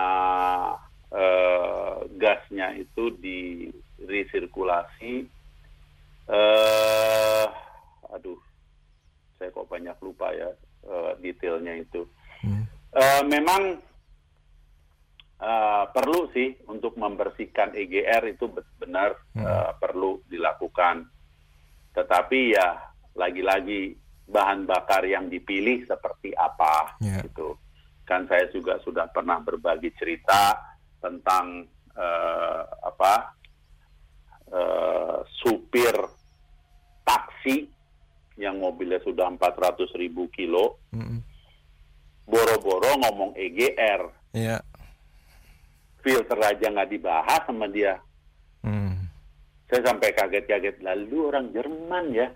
eh, gasnya itu di resirkulasi. Eh, aduh, saya kok banyak lupa ya eh, detailnya itu. Hmm. Eh, memang eh, perlu sih untuk membersihkan EGR itu benar eh, perlu dilakukan. Tetapi ya lagi-lagi bahan bakar yang dipilih seperti apa Ya. gitu. Kan saya juga sudah pernah berbagi cerita tentang eh, apa eh, supir taksi yang mobilnya sudah 400 ribu kilo boro-boro ngomong EGR, Iya. filter aja nggak dibahas sama dia. Hmm. Saya sampai kaget-kaget, lalu orang Jerman ya,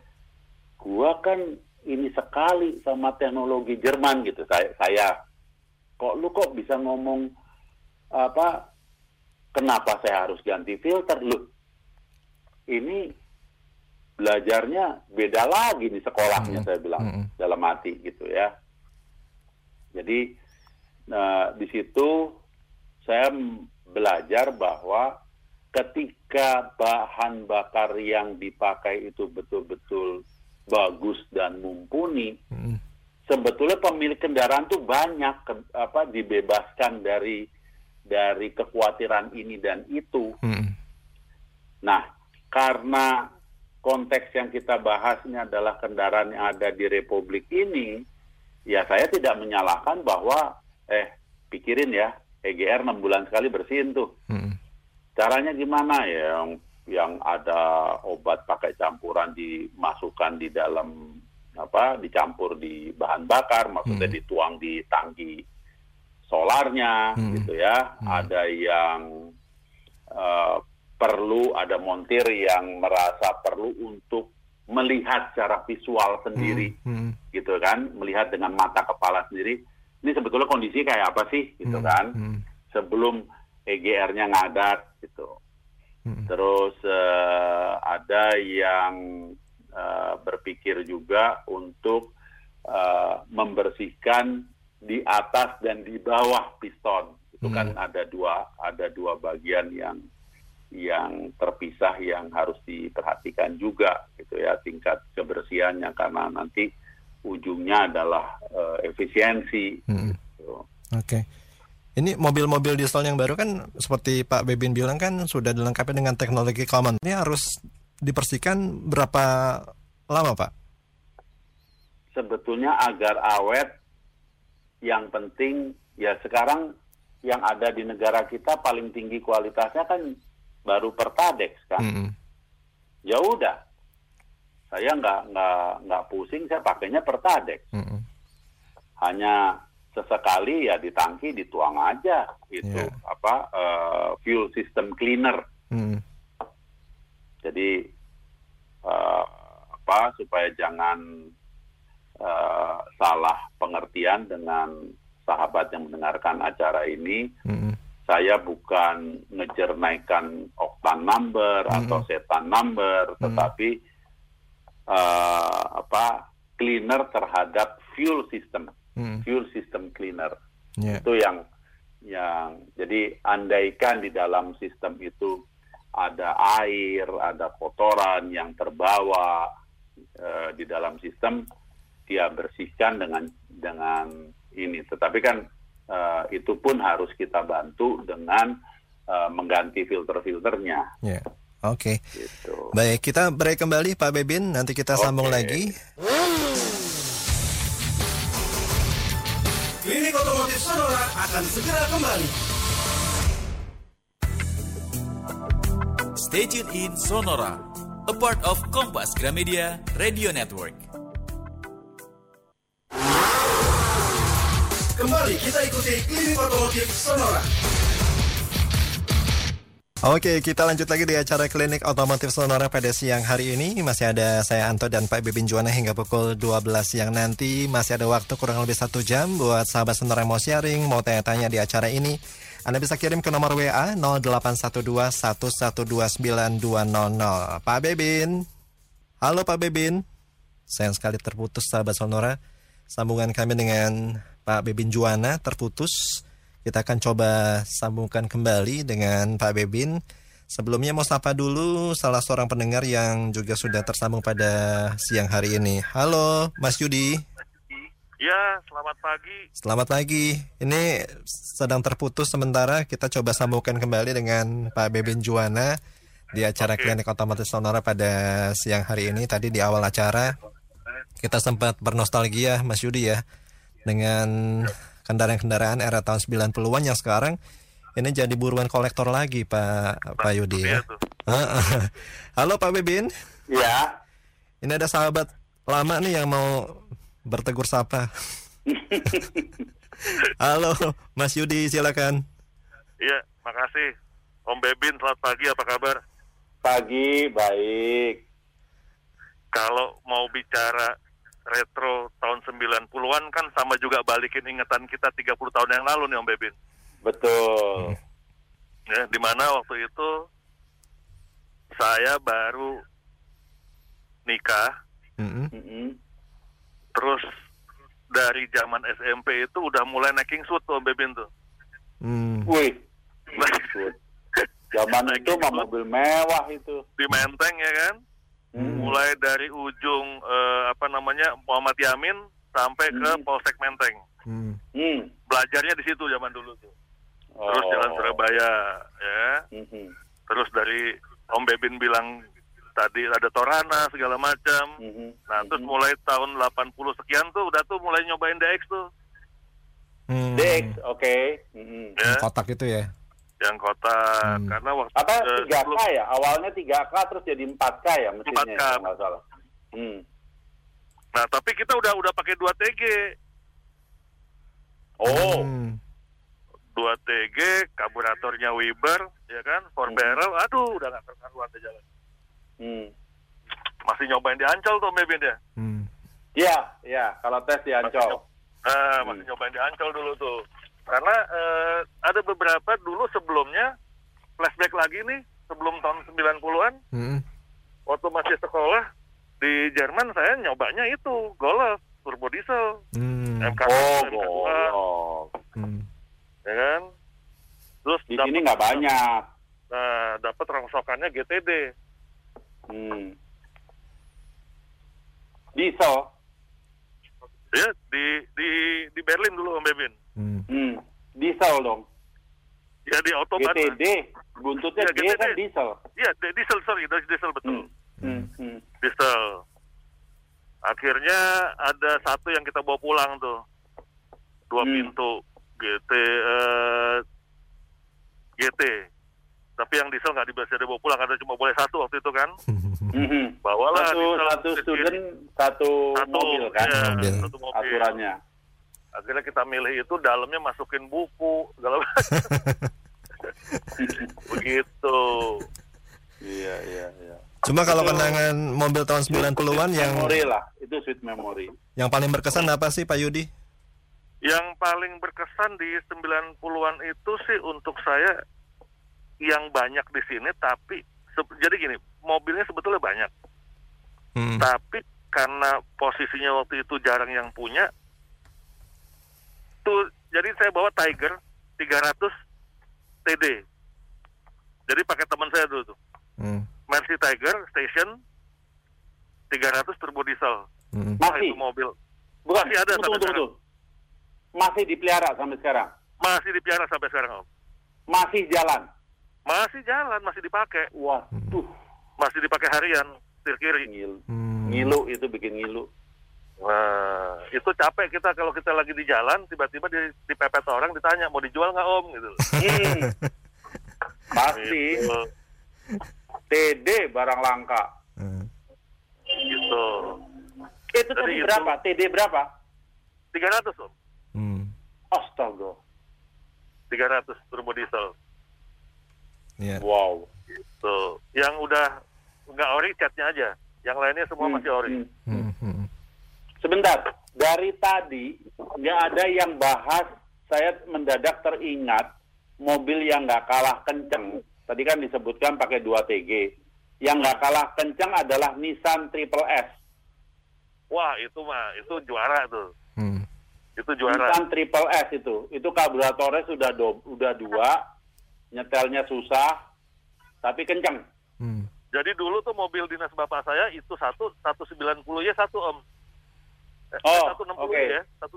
gua kan ini sekali sama teknologi Jerman gitu. Saya, saya kok lu kok bisa ngomong apa? Kenapa saya harus ganti filter lu? Ini belajarnya beda lagi nih sekolahnya Mm-mm. saya bilang Mm-mm. dalam hati gitu ya. Jadi nah, di situ saya belajar bahwa ketika bahan bakar yang dipakai itu betul-betul bagus dan mumpuni, Mm-mm. sebetulnya pemilik kendaraan tuh banyak ke- apa dibebaskan dari dari kekhawatiran ini dan itu. Mm-mm. Nah, karena konteks yang kita bahas ini adalah kendaraan yang ada di Republik ini, ya saya tidak menyalahkan bahwa, eh, pikirin ya, EGR 6 bulan sekali bersihin tuh. Mm-mm. Caranya gimana ya? Yang, yang ada obat pakai campuran dimasukkan di dalam, apa, dicampur di bahan bakar, maksudnya Hmm. dituang di tangki solarnya, Hmm. gitu ya. Hmm. Ada yang eh, perlu ada montir yang merasa perlu untuk melihat secara visual sendiri Mm-mm. gitu kan melihat dengan mata kepala sendiri ini sebetulnya kondisi kayak apa sih gitu Mm-mm. kan Mm-mm. sebelum EGR-nya ngadat gitu Mm-mm. terus eh, ada yang eh, berpikir juga untuk eh, membersihkan di atas dan di bawah piston itu kan ada dua ada dua bagian yang yang terpisah yang harus diperhatikan juga gitu ya tingkat kebersihannya karena nanti ujungnya adalah eh, efisiensi Mm-mm. gitu. Oke. Ini mobil-mobil diesel yang baru kan seperti Pak Bebin bilang kan sudah dilengkapi dengan teknologi common. Ini harus dibersihkan berapa lama, Pak? sebetulnya agar awet yang penting ya sekarang yang ada di negara kita paling tinggi kualitasnya kan baru Pertadex kan Mm-mm. ya udah saya nggak nggak nggak pusing saya pakainya Pertadex Mm-mm. hanya sesekali ya di tangki dituang aja itu Iya. apa eh, fuel system cleaner Mm-mm. jadi eh, apa supaya jangan eh, salah pengertian dengan sahabat yang mendengarkan acara ini Mm-mm. saya bukan ngejernaikan oktan number atau setan number tetapi eh, apa cleaner terhadap fuel system Mm-mm. fuel system cleaner Ya. Itu yang yang jadi andaikan di dalam sistem itu ada air, ada kotoran yang terbawa eh, di dalam sistem, dia bersihkan dengan dengan ini. Tetapi kan eh, itu pun harus kita bantu dengan eh, mengganti filter-filternya. Ya. Oke. Gitu. Baik, kita break kembali Pak Bebin, nanti kita sambung Oke. lagi. Klinik Otomotif Sonora akan segera kembali. Stay tuned in Sonora, a part of Kompas Gramedia Radio Network. Kembali kita ikuti Klinik Otomotif Sonora. Oke, kita lanjut lagi di acara klinik otomotif Sonora pada siang hari ini. Masih ada saya Anto dan Pak Bebin Juwana hingga pukul 12 siang nanti. Masih ada waktu kurang lebih satu jam buat sahabat Sonora mau sharing, mau tanya-tanya di acara ini. Anda bisa kirim ke nomor WA 0812-1129200. Pak Bebin. Halo Pak Bebin. Sayang sekali terputus sahabat Sonora. Sambungan kami dengan Pak Bebin Juwana terputus. Kita akan coba sambungkan kembali dengan Pak Bebin. Sebelumnya mau sapa dulu salah seorang pendengar yang juga sudah tersambung pada siang hari ini. Halo, Mas Yudi. Ya, selamat pagi. Selamat pagi. Ini sedang terputus sementara. Kita coba sambungkan kembali dengan Pak Bebin Juwana di acara Oke. klinik otomotif Sonora pada siang hari ini. Tadi di awal acara kita sempat bernostalgia, Mas Yudi ya, dengan kendaraan-kendaraan era tahun 90-an yang sekarang ini jadi buruan kolektor lagi, Pak Pak Yudi ya. Iya. Halo Pak Bebin. Ya, Ini ada sahabat lama nih yang mau bertegur sapa. Halo, Mas Yudi, silakan. Iya, makasih. Om Bebin, selamat pagi. Apa kabar? pagi baik. Kalau mau bicara retro tahun 90-an kan sama juga balikin ingatan kita 30 tahun yang lalu nih Om Bebin. Betul. Ya, di mana waktu itu saya baru nikah, Mm-mm. Mm-mm. terus dari zaman SMP itu udah mulai naiking suit tuh Om Bebin tuh. Hmm. Wih. Zaman itu mah mobil mewah itu. Di Menteng ya kan? Hmm. mulai dari ujung eh, apa namanya Muhammad Yamin sampai ke Hmm. Polsek Menteng. Hmm. Hmm. Belajarnya di situ zaman dulu tuh. Terus Oh. jalan Surabaya ya. Mhm. Terus dari Om Bebin bilang tadi ada Torana segala macam. Mhm. Nah, terus Mhm. mulai tahun 80 sekian tuh udah tuh mulai nyobain DX tuh. Hmm. Dex, oke. Mhm. Ya, Kotak itu ya. Yang kota Hmm. karena waktu Apa 3K sebelum- ya? Awalnya 3K terus jadi 4K ya mesinnya 4K. kalau nggak salah. Hmm. Nah, tapi kita udah udah pakai 2 TG. Oh. Hmm. 2 TG, karburatornya Weber, ya kan? Four Hmm. barrel. Aduh, udah nggak terkaruan deh jalan. Hmm. Masih nyobain di Ancol tuh Bebin ya. Hmm. Iya, iya. Kalau tes di Ancol. Nah, Hmm. masih nyobain di Ancol dulu tuh. Karena eh, ada beberapa dulu sebelumnya flashback lagi nih sebelum tahun 90-an Hmm. waktu masih sekolah di Jerman saya nyobanya itu Golf turbo diesel Hmm. MK Oh, MK2, golok. Hmm. ya kan terus Di dapet- sini nggak banyak. nah dapat rongsokannya GTD Hmm. Diesel. ya di di di Berlin dulu Om Bebin Hmm. Hmm. Diesel dong. ya di autobahn GTD. Buntutnya D GTD. kan diesel. Iya, di- diesel sorry, dari diesel betul. Hmm. Hmm. Hmm. Diesel. Akhirnya ada satu yang kita bawa pulang tuh. Dua Hmm. pintu GT eh, GT. Tapi yang diesel nggak bisa dibawa pulang karena cuma boleh satu waktu itu kan. Mhm. Bawalah Satu, diesel satu student, satu, satu mobil kan. iya, Mobil. satu mobil. Aturannya. Akhirnya kita milih itu dalamnya masukin buku segala macam. Begitu. Iya, iya, iya. Cuma kalau kenangan mobil tahun 90-an yang Memori lah. Itu sweet memory. yang paling berkesan apa sih Pak Yudi? Yang paling berkesan di 90-an itu sih untuk saya yang banyak di sini tapi jadi gini, mobilnya sebetulnya banyak. Hmm. Tapi karena posisinya waktu itu jarang yang punya tuh jadi saya bawa Tiger 300 TD. Jadi pakai teman saya dulu tuh. Hmm. Mercy Tiger Station 300 turbo diesel. Hmm. Wah, Masih? itu mobil Bukan, Masih ada tunggu, sampai tunggu, tunggu. Masih dipelihara sampai sekarang? masih dipiara sampai sekarang Om. Masih jalan? Masih jalan, masih dipakai, Waduh, masih dipakai harian setir kiri. ngilu. Hmm. Ngilu itu bikin ngilu. Wah, itu capek kita kalau kita lagi di jalan tiba-tiba di, dipepet orang ditanya mau dijual nggak Om gitu. Hmm. Pasti. Gitu. TD barang langka. Hmm. gitu. Itu tadi itu- berapa? TD berapa? 300 Om. Hmm. Astaga. 300 turbo diesel. Iya. Wow. Tuh, yang udah nggak ori catnya aja. Yang lainnya semua Hmm, masih ori. hmm. Hmm. Sebentar, dari tadi nggak ada yang bahas. Saya mendadak teringat mobil yang nggak kalah kenceng. Tadi kan disebutkan pakai 2 TG. Yang nggak kalah kenceng adalah Nissan Triple S. Wah, itu mah itu juara tuh. Hmm. Itu juara. Nissan Triple S itu. Itu karburatornya sudah do, udah dua, nyetelnya susah, tapi kenceng. Hmm. Jadi dulu tuh mobil dinas bapak saya itu satu 190 ya satu om. Eh, Oh, 160 oke. ya. Satu,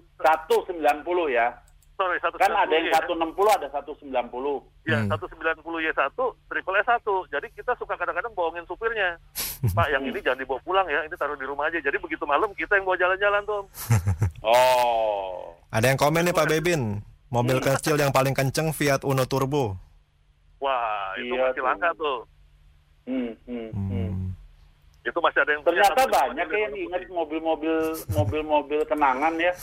190 ya. sorry, 190 Kan ada yang ya. 160, ada 190. Ya, Hmm. 190 ya satu, triple S satu. Jadi kita suka kadang-kadang bohongin supirnya. Pak, yang ini jangan dibawa pulang ya, ini taruh di rumah aja. Jadi begitu malam kita yang bawa jalan-jalan tuh. Oh. Ada yang komen nih Pak Bebin. Mobil kecil yang paling kenceng Fiat Uno Turbo. Wah, itu Iya masih tuh. langka tuh. Hmm, hmm, hmm. Hmm. Itu masih ada yang Ternyata banyak ya yang ingat mobil-mobil mobil-mobil kenangan ya.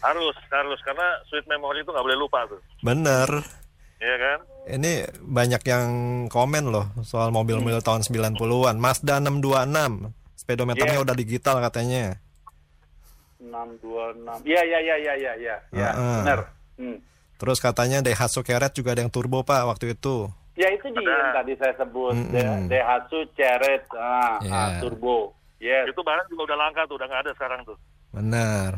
Harus, harus karena sweet memory itu nggak boleh lupa tuh. Bener. Iya kan? Ini banyak yang komen loh soal mobil-mobil tahun 90-an. Mazda 626. Speedometernya Iya. udah digital katanya. 626. Iya, iya, iya, iya, iya, iya. Ya, Heeh. benar. Hmm. Terus katanya Daihatsu Keret juga ada yang turbo Pak waktu itu. Ya itu dia Ada. yang tadi saya sebut. Mm-mm. De- Daihatsu Cheret ah, Iya. ah, turbo. Yes. Itu barang juga udah langka tuh, udah nggak ada sekarang tuh. Benar.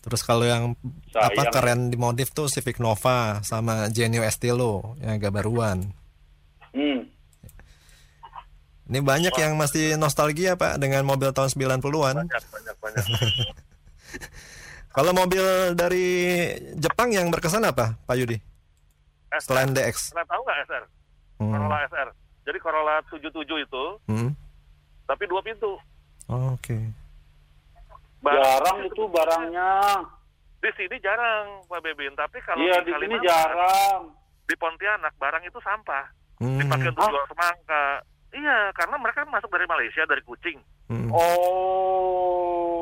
Terus kalau yang Sayang. apa keren di modif tuh Civic Nova sama Genio Estilo yang agak baruan. Hmm. Ini banyak yang masih nostalgia Pak dengan mobil tahun 90-an. Banyak, banyak, banyak. Kalau mobil dari Jepang yang berkesan apa Pak Yudi? Selain DX. Pernah tahu nggak SR? Hmm. Corolla SR. Jadi Corolla 77 itu, Hmm. tapi dua pintu. Oke. Barang Jarang itu barangnya. Di sini jarang, Pak Bebin. Tapi kalau Iya, di di sini Kalimantan, jarang. di Pontianak, barang itu sampah. Hmm. Dipakai untuk jual semangka. Iya, karena mereka masuk dari Malaysia, dari Kucing. Hmm. Oh.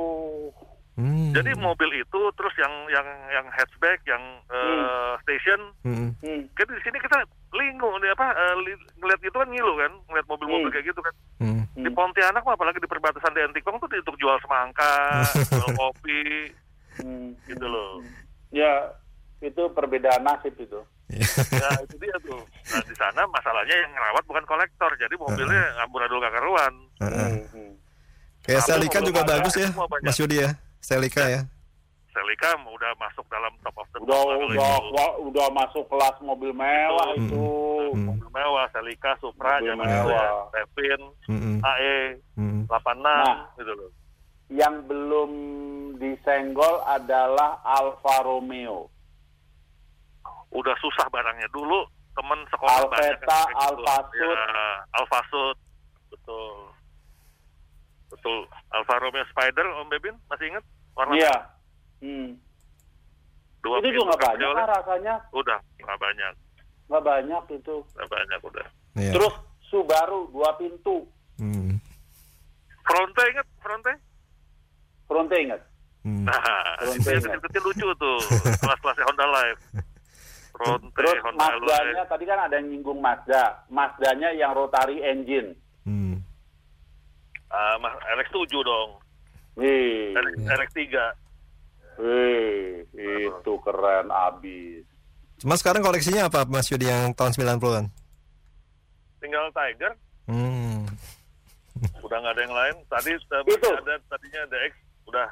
Hmm. Jadi mobil itu, terus yang yang yang hatchback, yang eh, station, Hmm. Hmm. kan di sini kita lingu, nih, apa, eh, li- ngeliat gitu kan ngilu kan, ngeliat mobil-mobil Hmm. kayak gitu kan. Hmm. Di Pontianak mah apalagi di perbatasan di Antikong tuh untuk jual semangka, jual kopi, Hmm. gitu loh. Ya, itu perbedaan nasib itu. Ya itu dia tuh. Nah di sana masalahnya yang ngerawat bukan kolektor, jadi mobilnya amburadul gak karuan. Heeh. Hmm. Hmm. Kayak juga bagus ya. Mas Yudi ya. Celica ya. Celica udah masuk dalam top of the top Udah udah itu. udah masuk kelas mobil mewah Betul. itu. Hmm. Mobil mewah, Celica, Supra, Mobil itu ya. Revin, Hmm. AE, Hmm. 86, Nah. gitu loh. Yang belum disenggol adalah Alfa Romeo. Udah susah barangnya dulu temen sekolah Alpeta, banyak gitu. Alfa Sud. Ya, Alfa Sud, betul. Betul. Alfa Romeo Spider, Om Bebin masih ingat? Warna Iya. Hmm. dua itu juga nggak banyak lah rasanya. Udah, nggak banyak, Nggak banyak itu. nggak banyak udah. Iya. Terus Subaru dua pintu. Hmm. Fronte inget Fronte? Fronte ingat? Hmm. Nah, Fronte itu kecil-kecil lucu tuh, kelas-kelasnya Honda Live. Fronte, Terus Honda Mazdanya tadi kan ada yang nyinggung Mazda. Mazdanya yang rotary engine. Ah, Mas- RX-7 dong, Wih, RX, RX-3. wih, itu keren abis. Cuma sekarang koleksinya apa Mas Yudi yang tahun 90-an? Tinggal Tiger, Hmm. udah nggak ada yang lain. Tadi eh, Itu. masih ada tadinya DX, udah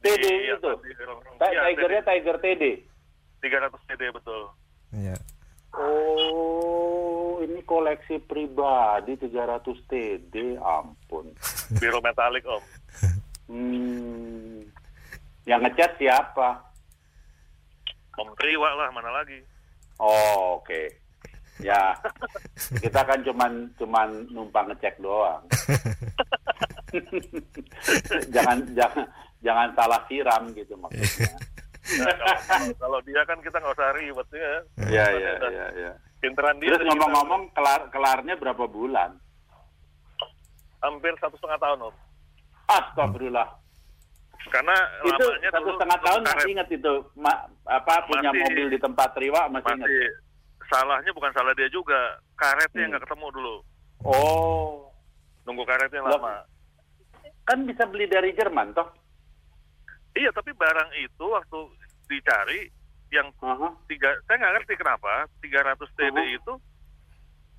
TD Iya, itu. tadi iya, Tigernya Tiger TD. 300 TD betul. Iya. Oh, ini koleksi pribadi 300 TD, ampun. Biru metalik om. Hmm. Yang ngecat siapa? Om Triwa lah mana lagi. Oh, oke. Ya, kita kan cuman cuman numpang ngecek doang. jangan jangan jangan salah siram gitu maksudnya. Nah, kalau, kalau dia kan kita nggak usah ribet ya. Iya iya iya iya. Pinteran dia. Terus ngomong-ngomong kelar kelarnya berapa bulan? hampir satu setengah tahun om. Astagfirullah. Karena Itu satu setengah tahun karet. masih ingat itu ma- apa punya Masih- mobil di tempat Riwa masih ingat. masih salahnya bukan salah dia juga karetnya Hmm. nggak ketemu dulu Oh, nunggu karetnya Loh. lama kan bisa beli dari Jerman toh? iya tapi barang itu waktu dicari yang Aha, tiga saya nggak ngerti kenapa 300 TD Uh-huh. itu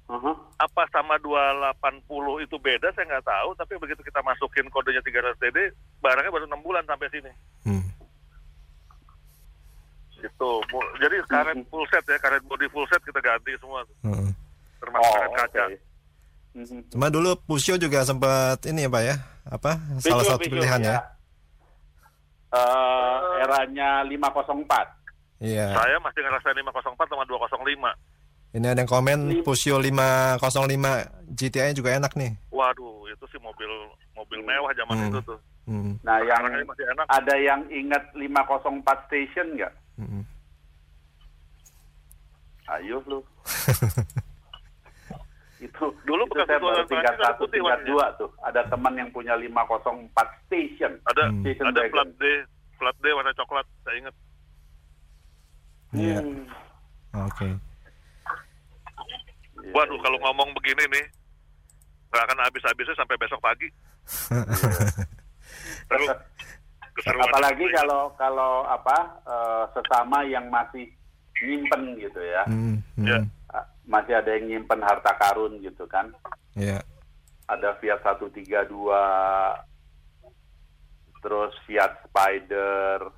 aha. apa sama 280 itu beda saya nggak tahu tapi begitu kita masukin kodenya 300 TD barangnya baru enam bulan sampai sini Hmm. gitu jadi karet Mhm. full set ya karet body full set kita ganti semua tuh. Heeh. termasuk Oh, karet kaca oke. Mhm. Cuma dulu Pusio juga sempat ini ya Pak ya, apa salah satu visual, pilihan ya. Eh, eranya 504. Iya. saya masih ngerasain 504 sama 205 Ini ada yang komen Pusio 505 GTI juga enak nih. waduh itu sih mobil mobil mewah zaman Hmm. itu tuh Hmm. Nah, yang masih enak ada yang ingat 504 station nggak? Hmm. Ayo lu. itu Dulu itu bekas saya baru tingkat satu, putih tingkat dua tuh. Ada teman yang punya 504 station. ada Hmm. Station ada wagon. flat D flat D warna coklat saya ingat Iya. Hmm. Oke. Iya, waduh iya. kalau ngomong begini nih nggak akan habis-habisnya sampai besok pagi. Keseruan. Apalagi kalau kalau apa eh, sesama yang masih nyimpen gitu ya. Hmm. hmm. Ya. Ah, Masih ada yang nyimpen harta karun gitu kan. Iya. ada Fiat 132 terus Fiat Spider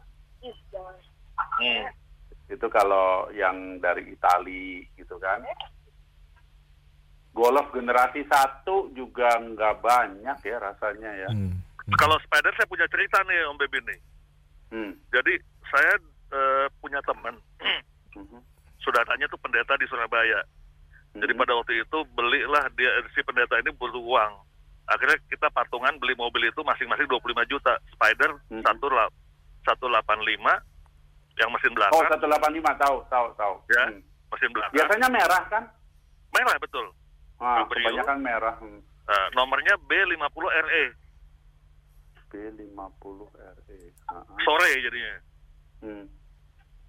Hmm. Itu kalau yang dari Itali gitu kan Golf generasi satu juga nggak banyak ya rasanya ya Hmm. kalau spider saya punya cerita nih om Bebin nih hmm. jadi saya eh, punya teman Mhm. saudaranya tuh pendeta di Surabaya Jadi Mhm. pada waktu itu belilah dia si pendeta ini butuh uang. Akhirnya kita patungan beli mobil itu masing-masing 25 juta. Spider Mhm. satu la- 185 yang mesin oh belakang, 185 tahu tahu tahu Ya. Hmm. mesin belakang. biasanya merah kan Merah betul. ah, Cabrio. kebanyakan merah hmm. Eh, nomornya B50 RE. B50 RE Ah, ah. Sore jadinya. Hmm.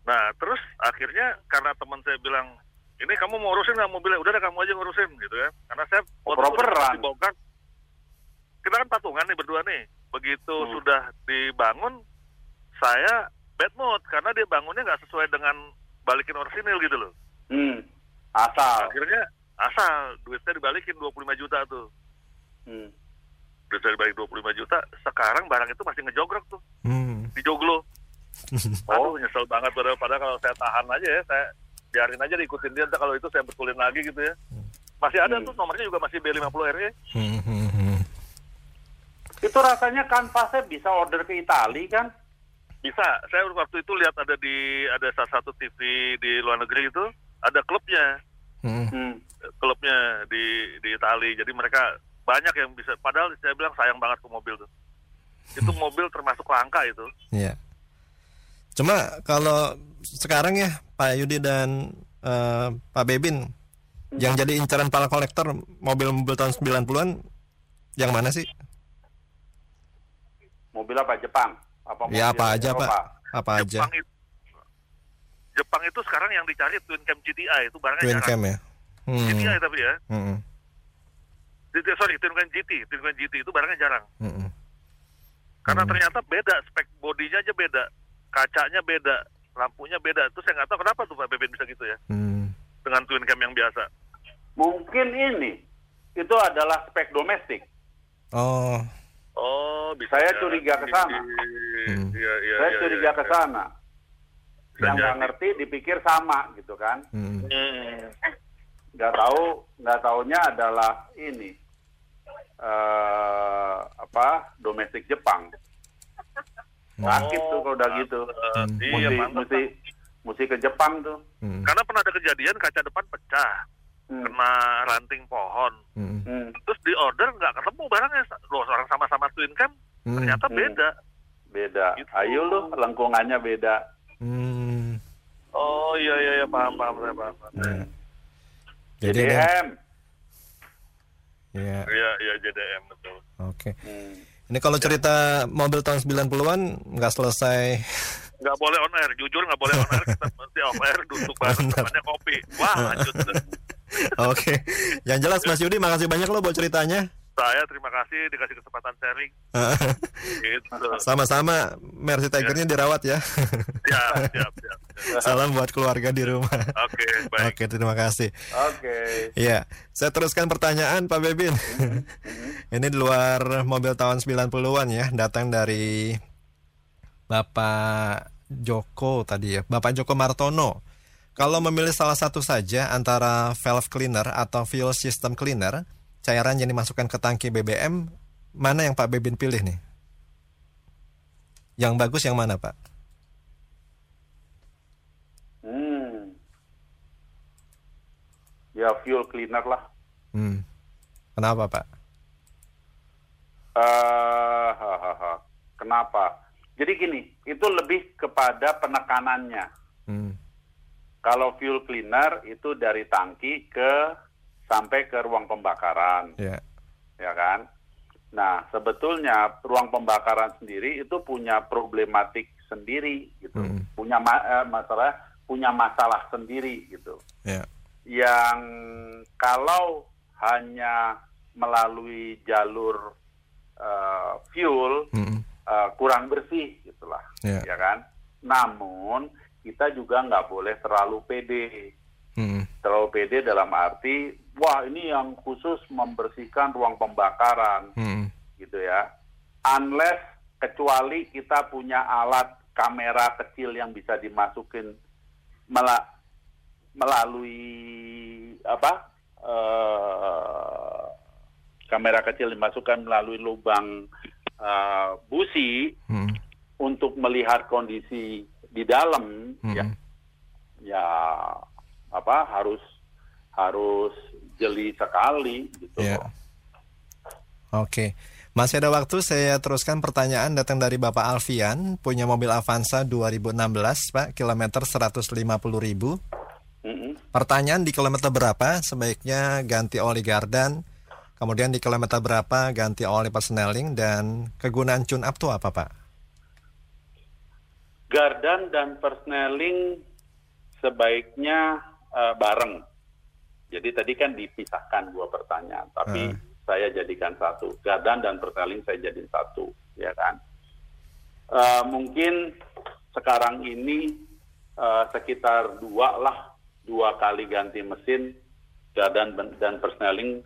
Nah, terus akhirnya karena teman saya bilang, "Ini kamu mau urusin nggak mobilnya? Udah deh kamu aja ngurusin." gitu ya. Karena saya Oh, properan. dibongkar. Kita kan patungan nih berdua nih. Begitu Hmm. sudah dibangun, saya bad mood karena dia bangunnya nggak sesuai dengan balikin orsinil gitu loh. Hmm. asal Akhirnya asal duitnya dibalikin 25 juta tuh. hmm. Duitnya dibalik 25 juta, sekarang barang itu masih ngejogrok tuh Hmm. di joglo. Oh. Aduh, nyesel banget padahal, padahal kalau saya tahan aja ya, saya biarin aja diikutin dia, kalau itu saya betulin lagi gitu ya. Masih ada Hmm. tuh nomornya juga masih B50 RE. Hmm. Hmm. Hmm. itu rasanya kanvasnya bisa order ke Itali kan Bisa. Saya waktu itu lihat ada di ada salah satu TV di luar negeri itu ada klubnya, Hmm. hmm. klubnya di di Itali. Jadi mereka banyak yang bisa. Padahal saya bilang sayang banget ke mobil tuh. Itu mobil termasuk langka itu. Iya. Cuma kalau sekarang ya Pak Yudi dan eh, Pak Bebin yang jadi incaran para kolektor mobil-mobil tahun 90-an yang mana sih? mobil apa Jepang apa Ya apa aja Eropa? Pak? Apa aja? Jepang itu Jepang itu sekarang yang dicari Twin Cam GTI itu barangnya Twin jarang. cam ya? Hmm. GTI tapi ya. Hmm. Sorry, Twin Cam GT. Twin Cam GT itu barangnya jarang. Hmm. Karena Hmm. ternyata beda, spek bodinya aja beda, kacanya beda, lampunya beda. Itu saya nggak tahu kenapa tuh Pak Beben bisa gitu ya, Hmm. dengan twin cam yang biasa. mungkin ini itu adalah spek domestik Oh, Oh, bisa. Saya curiga ke sana. Hmm. Iya, iya, Saya iya, curiga iya, ke iya. sana. Yang nggak ngerti dipikir sama gitu kan. Hmm. Hmm. Nggak tahu, nggak taunya adalah ini eh apa domestik Jepang. Sakit tuh kalau udah gitu. Eh, Iya, Mesti, pantas. mesti, mesti ke Jepang tuh. Hmm. Karena pernah ada kejadian kaca depan pecah, Hmm. kena ranting pohon. Hmm. Hmm. Terus di order nggak ketemu barangnya. Loh, orang sama-sama twin cam, Hmm. ternyata Hmm. beda. Beda. Gitu. Ayo lu, lengkungannya beda. Hmm. Oh iya iya iya paham paham saya paham. paham. Jadi ini, JDM. ya, Iya iya JDM betul. oke. Hmm. Ini kalau cerita mobil tahun 90-an nggak selesai. Nggak boleh on air, jujur nggak boleh on air. Kita mesti off air duduk bareng temannya kopi. Wah lanjut. Oke. Yang jelas Mas Yudi makasih banyak loh buat ceritanya. saya terima kasih dikasih kesempatan sharing. Gitu. Sama-sama Mercy Tigernya dirawat ya. Siap siap siap. Salam buat keluarga di rumah. Oke baik. Oke, terima kasih. Oke. Iya, saya teruskan pertanyaan Pak Bebin. Ini di luar mobil tahun 90-an ya, datang dari Bapak Joko tadi ya, Bapak Joko Martono. Kalau memilih salah satu saja antara valve cleaner atau fuel system cleaner, cairan yang dimasukkan ke tangki BBM, mana yang Pak Bebin pilih nih? Yang bagus yang mana Pak? Hmm. Ya fuel cleaner lah. Hmm. Kenapa Pak? Eh, hahaha. Kenapa? Jadi gini, itu lebih kepada penekanannya. Hmm. Kalau fuel cleaner itu dari tangki ke sampai ke ruang pembakaran, Ya. ya kan? Nah, sebetulnya ruang pembakaran sendiri itu punya problematik sendiri gitu. Hmm. Punya ma- eh, masalah punya masalah sendiri gitu. Ya. yang kalau hanya melalui jalur eh, fuel Hmm. eh, kurang bersih gitulah Ya. ya kan namun kita juga nggak boleh terlalu pede Hmm. terlalu pede dalam arti wah ini yang khusus membersihkan ruang pembakaran Hmm. gitu ya unless kecuali kita punya alat kamera kecil yang bisa dimasukin mela- melalui apa eh, kamera kecil dimasukkan melalui lubang eh, busi Hmm. untuk melihat kondisi di dalam Hmm. ya ya apa harus harus jeli sekali gitu loh. Oke. Masih ada waktu saya teruskan pertanyaan datang dari Bapak Alfian, punya mobil Avanza 2016, Pak, kilometer 150 ribu. Mm-mm. Pertanyaan di kilometer berapa sebaiknya ganti oli gardan, kemudian di kilometer berapa ganti oli persneling, dan kegunaan tune up itu apa, Pak? Gardan dan persneling sebaiknya eh, bareng. Jadi tadi kan dipisahkan dua pertanyaan, tapi Hmm. saya jadikan satu. Gardan dan persneling saya jadikan satu, ya kan? Eh, mungkin sekarang ini eh, sekitar dua lah, dua kali ganti mesin gardan dan persneling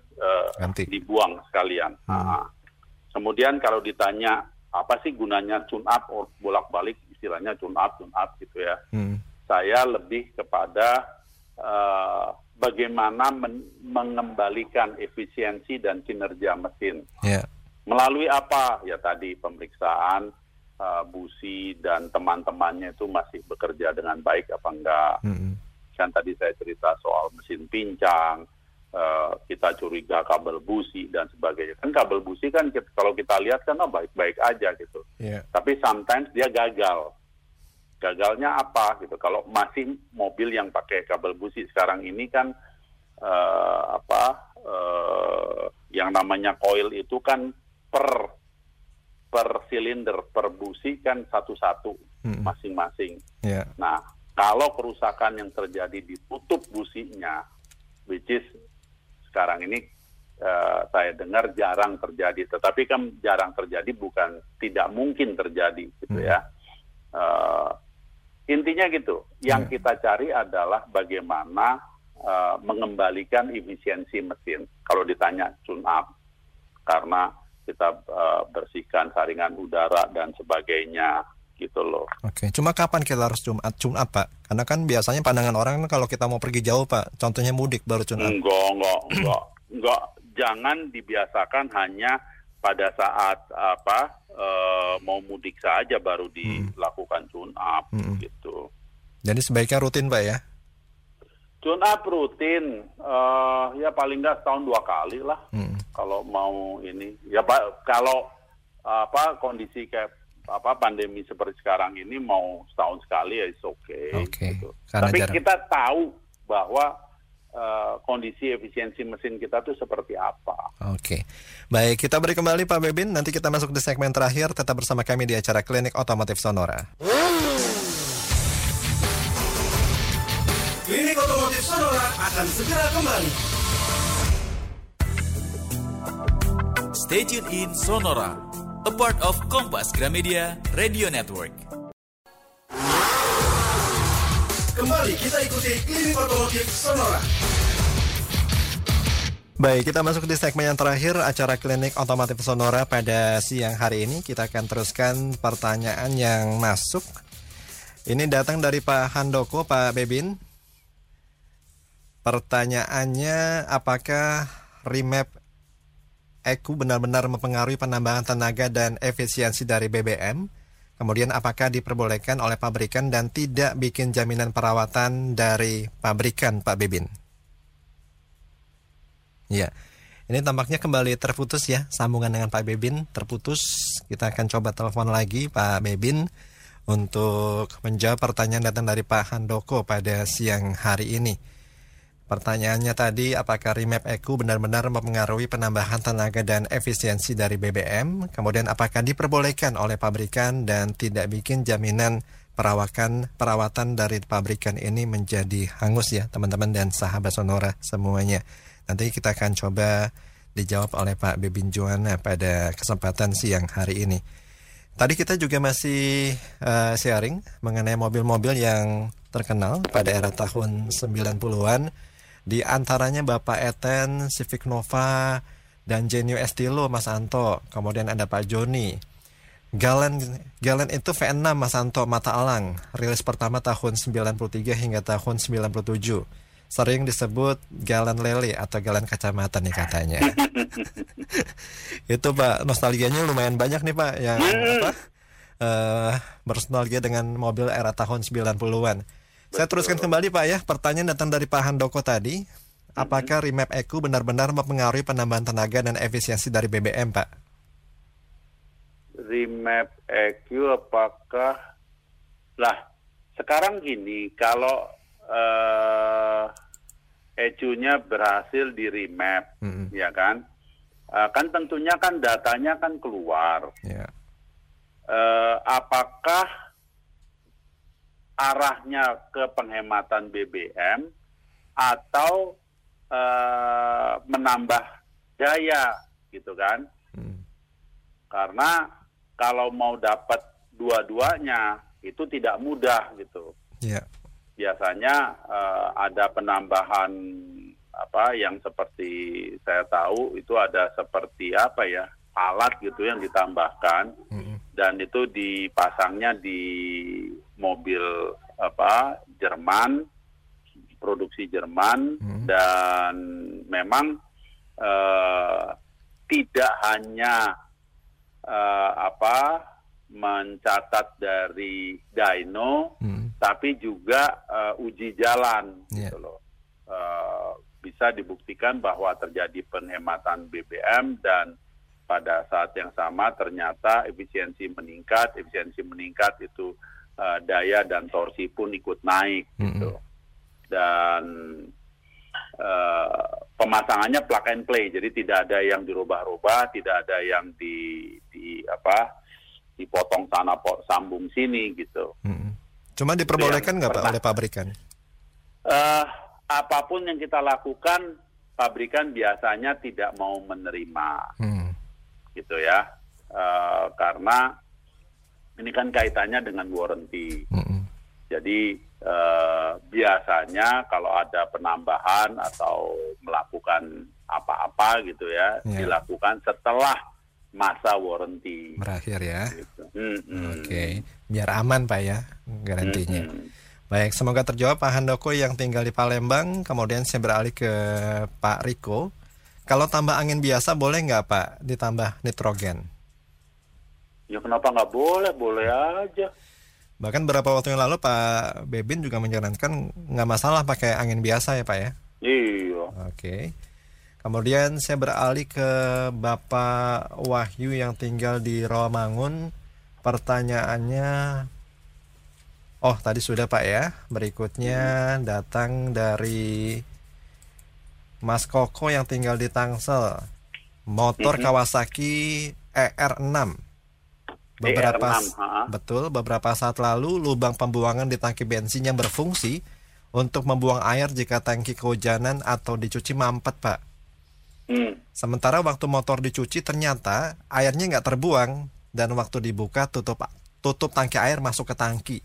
Ganti. dibuang sekalian. Hmm. Ah. Kemudian kalau ditanya apa sih gunanya tune up bolak-balik istilahnya tune up tune up gitu ya. Hmm. Saya lebih kepada eh, bagaimana men- mengembalikan efisiensi dan kinerja mesin. Ya. Melalui apa? Ya tadi pemeriksaan eh, busi dan teman-temannya itu masih bekerja dengan baik apa enggak. Hmm. Kan tadi saya cerita soal mesin pincang, eh, kita curiga kabel busi dan sebagainya. Kan kabel busi kan kita- kalau kita lihat kan oh, baik-baik aja gitu. Ya. Tapi sometimes dia gagal. Gagalnya apa gitu? Kalau masih mobil yang pakai kabel busi sekarang ini kan eh, apa eh, yang namanya coil itu kan per per silinder per busi kan satu-satu Hmm. masing-masing. Ya. Nah, kalau kerusakan yang terjadi ditutup businya, which is sekarang ini eh, saya dengar jarang terjadi, tetapi kan jarang terjadi bukan tidak mungkin terjadi, gitu Hmm. ya. Eh, intinya gitu, yang Ya. kita cari adalah bagaimana eh, mengembalikan efisiensi mesin. Kalau ditanya tune up, karena kita uh, bersihkan saringan udara dan sebagainya gitu loh. Oke, cuma kapan kita harus Jumat? Jumat Pak? Karena kan biasanya pandangan orang kan kalau kita mau pergi jauh Pak, contohnya mudik baru Jumat. Enggak, enggak, enggak, enggak. Jangan dibiasakan hanya pada saat apa uh, mau mudik saja baru dilakukan tune up Hmm. gitu. Jadi sebaiknya rutin Pak ya? Tune up rutin, eh, ya paling nggak setahun dua kali lah. Hmm. Kalau mau ini, ya pak kalau apa kondisi kayak apa pandemi seperti sekarang ini mau setahun sekali ya it's okay. Oke, gitu. karena Tapi jarang. kita tahu bahwa eh, kondisi efisiensi mesin kita tuh seperti apa. Oke, baik kita beri kembali Pak Bebin. Nanti kita masuk di segmen terakhir. Tetap bersama kami di acara Klinik Otomotif Sonora. Klinik Otomotif Sonora akan segera kembali. Stay tuned in Sonora, a part of Kompas Gramedia Radio Network. Kembali kita ikuti Klinik Otomotif Sonora. Baik, kita masuk di segmen yang terakhir acara Klinik Otomotif Sonora pada siang hari ini. Kita akan teruskan pertanyaan yang masuk. Ini datang dari Pak Handoko, Pak Bebin. Pertanyaannya, apakah remap ECU benar-benar mempengaruhi penambahan tenaga dan efisiensi dari BBM? Kemudian apakah diperbolehkan oleh pabrikan dan tidak bikin jaminan perawatan dari pabrikan, Pak Bebin? Ya, ini tampaknya kembali terputus ya sambungan dengan Pak Bebin terputus. Kita akan coba telepon lagi Pak Bebin untuk menjawab pertanyaan datang dari Pak Handoko pada siang hari ini. Pertanyaannya tadi, apakah remap ECU benar-benar mempengaruhi penambahan tenaga dan efisiensi dari BBM? Kemudian apakah diperbolehkan oleh pabrikan dan tidak bikin jaminan perawakan perawatan dari pabrikan ini menjadi hangus ya teman-teman dan sahabat Sonora semuanya. Nanti kita akan coba dijawab oleh Pak Bebin Juana pada kesempatan siang hari ini. Tadi kita juga masih eh, sharing mengenai mobil-mobil yang terkenal pada era tahun 90-an. Di antaranya Bapak Eten, Civic Nova, dan Genio Estilo Mas Anto. Kemudian ada Pak Joni. Galen Galen itu V6 Mas Anto Mata Alang. Rilis pertama tahun 93 hingga tahun 97. Sering disebut Galen Lele atau Galen Kacamata nih katanya. itu Pak, nostalgianya lumayan banyak nih Pak yang apa? eh bernostalgia dengan mobil era tahun 90-an. Saya teruskan kembali Pak ya, pertanyaan datang dari Pak Handoko tadi. Apakah remap ECU benar-benar mempengaruhi penambahan tenaga dan efisiensi dari BBM, Pak? remap EQ apakah lah sekarang gini kalau eh EQ-nya berhasil di remap Mm-mm. ya kan Eh, kan tentunya kan datanya kan keluar Ya. Eh, apakah arahnya ke penghematan BBM atau eh, menambah daya gitu kan Hmm. karena kalau mau dapat dua-duanya itu tidak mudah gitu. Ya. Biasanya eh, ada penambahan apa yang seperti saya tahu itu ada seperti apa ya alat gitu yang ditambahkan Mm-mm. dan itu dipasangnya di mobil apa Jerman produksi Jerman Hmm. dan memang eh, tidak hanya eh, apa mencatat dari dyno Hmm. tapi juga eh, uji jalan Iya. gitu loh Eh, bisa dibuktikan bahwa terjadi penghematan BBM dan pada saat yang sama ternyata efisiensi meningkat efisiensi meningkat itu eh, daya dan torsi pun ikut naik gitu. Dan eh, pemasangannya plug and play. Jadi tidak ada yang dirubah-rubah tidak ada yang di di apa dipotong sana po- sambung sini gitu. Mm-mm. Cuma diperbolehkan nggak Pak oleh pabrikan? eh apa pun yang kita lakukan pabrikan biasanya tidak mau menerima. Hmm. gitu ya. Eh, karena ini kan kaitannya dengan warranty Mm-mm. jadi eh, biasanya kalau ada penambahan atau melakukan apa-apa gitu ya Ya. dilakukan setelah masa warranty. Berakhir ya. Gitu. Oke, biar aman Pak ya garantinya. Mm-mm. Baik, semoga terjawab Pak Handoko yang tinggal di Palembang. Kemudian saya beralih ke Pak Riko. Kalau tambah angin biasa boleh nggak Pak ditambah nitrogen? Ya kenapa nggak boleh? Boleh aja. Bahkan beberapa waktu yang lalu Pak Bebin juga menyarankan nggak masalah pakai angin biasa ya Pak ya. Iya. Oke. Kemudian saya beralih ke Bapak Wahyu yang tinggal di Rawamangun. Pertanyaannya Oh, tadi sudah Pak ya. Berikutnya datang dari Mas Koko yang tinggal di Tangsel. Motor Mhm. Kawasaki ER6. Beberapa ER6, ha. betul, beberapa saat lalu lubang pembuangan di tangki bensin yang berfungsi untuk membuang air jika tangki kehujanan atau dicuci mampet, Pak. Hmm. Sementara waktu motor dicuci ternyata airnya nggak terbuang dan waktu dibuka tutup tutup tangki air masuk ke tangki.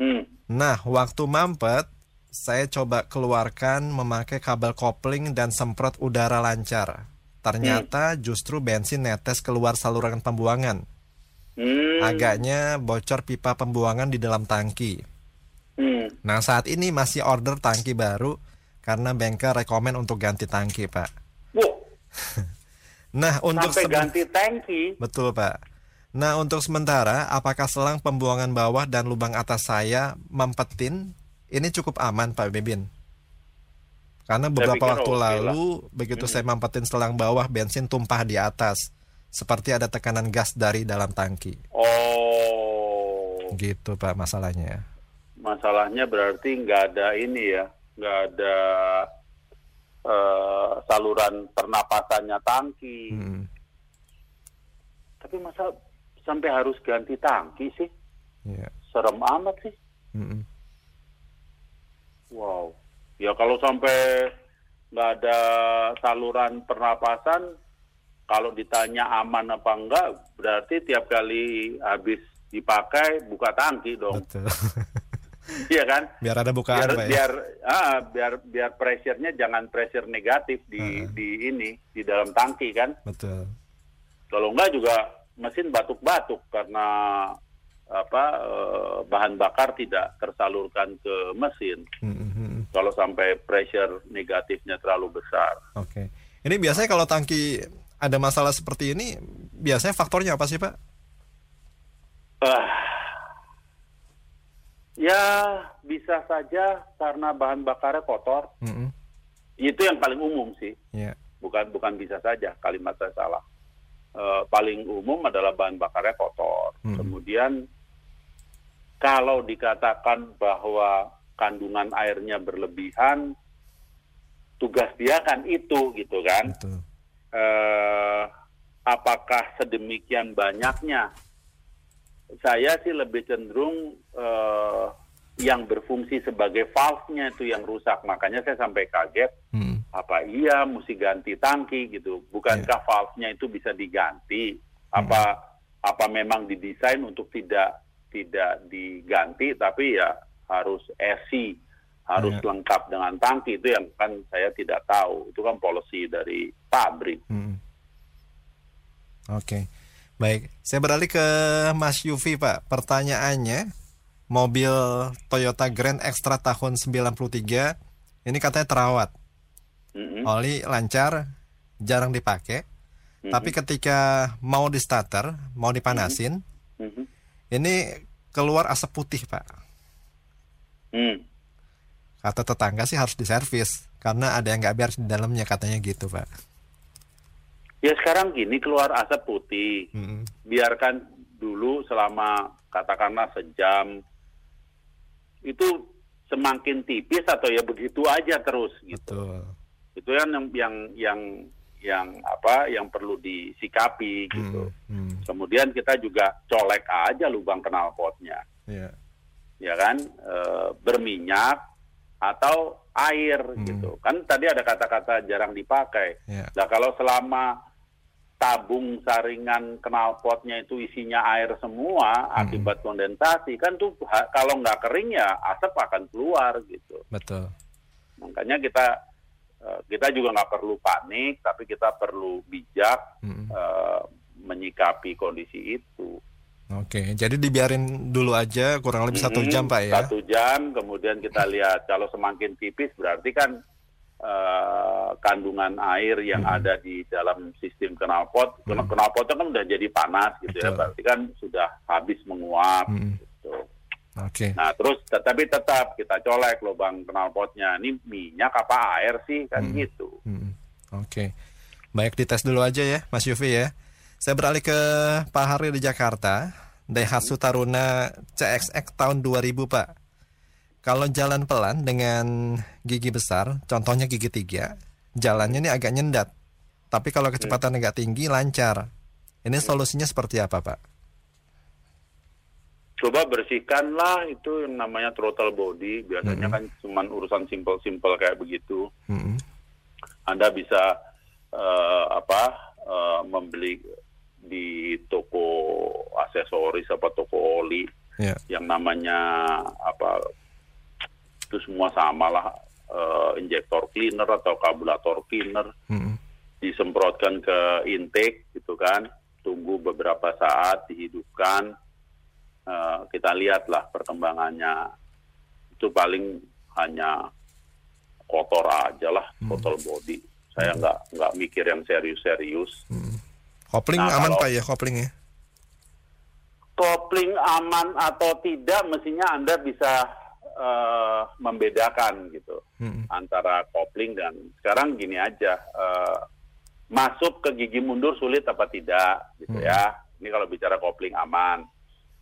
Hmm. Nah, waktu mampet saya coba keluarkan memakai kabel kopling dan semprot udara lancar. Ternyata justru bensin netes keluar saluran pembuangan. Hmm. Agaknya bocor pipa pembuangan di dalam tangki. Hmm. Nah, saat ini masih order tangki baru karena bengkel rekomen untuk ganti tangki, Pak. Nah, untuk sampai ganti tangki. Betul, Pak. Nah, untuk sementara, apakah selang pembuangan bawah dan lubang atas saya mempetin? Ini cukup aman, Pak Bebin. Karena beberapa waktu lah. lalu, begitu saya mempetin selang bawah, bensin tumpah di atas. Seperti ada tekanan gas dari dalam tangki. Oh, Gitu, Pak, masalahnya. masalahnya berarti nggak ada ini ya, nggak ada eh, saluran pernapasannya tangki. Hmm, Tapi masa sampai harus ganti tangki sih? iya. Serem amat sih. Mm-mm. Wow. Ya kalau sampai nggak ada saluran pernapasan, kalau ditanya aman apa enggak, berarti tiap kali habis dipakai buka tangki dong, Betul. iya kan? Biar ada bukaan, biar Pak ya. biar ah, biar biar pressure-nya jangan pressure negatif di Heeh. di ini di dalam tangki kan. Betul. Kalau enggak juga mesin batuk-batuk karena apa eh, bahan bakar tidak tersalurkan ke mesin. Mm-mm. Kalau sampai pressure negatifnya terlalu besar. Oke. Ini biasanya kalau tangki ada masalah seperti ini, biasanya faktornya apa sih, Pak? Ah, ya bisa saja karena bahan bakarnya kotor. Mm-mm. Itu yang paling umum sih. Iya. Bukan bukan bisa saja kalimat saya salah. Eh, paling umum adalah bahan bakarnya kotor. Hmm. Kemudian kalau dikatakan bahwa kandungan airnya berlebihan, tugas dia kan itu gitu kan. Betul. Eh, apakah sedemikian banyaknya? Saya sih lebih cenderung eh, yang berfungsi sebagai valve-nya itu yang rusak. Makanya saya sampai kaget, Mm. apa iya mesti ganti tangki gitu? Bukankah valve-nya itu bisa diganti? Hmm. Apa apa memang didesain untuk tidak tidak diganti, tapi ya harus esi, harus Iya. lengkap dengan tangki itu yang kan saya tidak tahu. Itu kan policy dari pabrik. Mm. Oke. Baik, saya beralih ke Mas Yufi, Pak. Pertanyaannya, mobil Toyota Grand Extra tahun 93 ini katanya terawat. Mm-mm. Oli lancar, jarang dipakai. Mhm. Tapi ketika mau di starter, mau dipanasin, Mhm. ini keluar asap putih, Pak. Hmm. Kata tetangga sih harus diservis karena ada yang nggak beres di dalamnya katanya gitu, Pak. Ya sekarang gini keluar asap putih, Mm-mm. biarkan dulu selama katakanlah sejam. Itu semakin tipis atau ya begitu aja terus gitu. Betul. Itu yang yang yang yang apa yang perlu disikapi gitu. Mm, mm, Kemudian kita juga colek aja lubang knalpotnya, iya. ya kan E, berminyak atau air Hmm. gitu. Kan tadi ada kata-kata jarang dipakai. Iya. Nah kalau selama tabung saringan knalpotnya itu isinya air semua Hmm. akibat kondensasi kan tuh kalau nggak kering ya asap akan keluar gitu. Betul. Makanya kita eh, kita juga nggak perlu panik, tapi kita perlu bijak Mm-mm. eh, menyikapi kondisi itu. Oke, jadi dibiarin dulu aja kurang lebih satu Mm-mm, jam pak ya. Satu jam, kemudian kita lihat kalau semakin tipis berarti kan eh, kandungan air yang Mm-mm. ada di dalam sistem knalpot, mm. knalpotnya kan udah jadi panas gitu ya, Betul. berarti kan sudah habis menguap. Mm-mm. Gitu. Oke, Nah terus tetapi tetap kita colek lubang knalpotnya, ini minyak apa air sih kan Mm. gitu. Mm-mm. oke. Baik dites dulu aja ya, Mas Yufi ya. Saya beralih ke Pak Hari di Jakarta. Daihatsu Taruna CXX tahun 2000 Pak. Kalau jalan pelan dengan gigi besar, contohnya gigi tiga, jalannya ini agak nyendat. Tapi kalau kecepatan agak tinggi, lancar. Ini solusinya seperti apa Pak? Coba bersihkanlah itu yang namanya throttle body. Biasanya Mm-mm. kan cuman urusan simpel-simpel kayak begitu. Mm-mm. Anda bisa eh, apa eh, membeli di toko aksesoris apa toko oli Ya. yang namanya apa itu semua sama lah eh, injektor cleaner atau karburator cleaner. Mm-mm. disemprotkan ke intake gitu kan tunggu beberapa saat dihidupkan. Eh, kita lihatlah perkembangannya. Itu paling hanya kotor aja lah total body. Saya nggak nggak mikir yang serius-serius. Kopling Nah, aman Pak ya, kopling ya? kopling aman atau tidak mestinya anda bisa eh, membedakan gitu Mm-mm. antara kopling dan sekarang gini aja eh, masuk ke gigi mundur sulit apa tidak gitu Hmm. ya ini kalau bicara kopling aman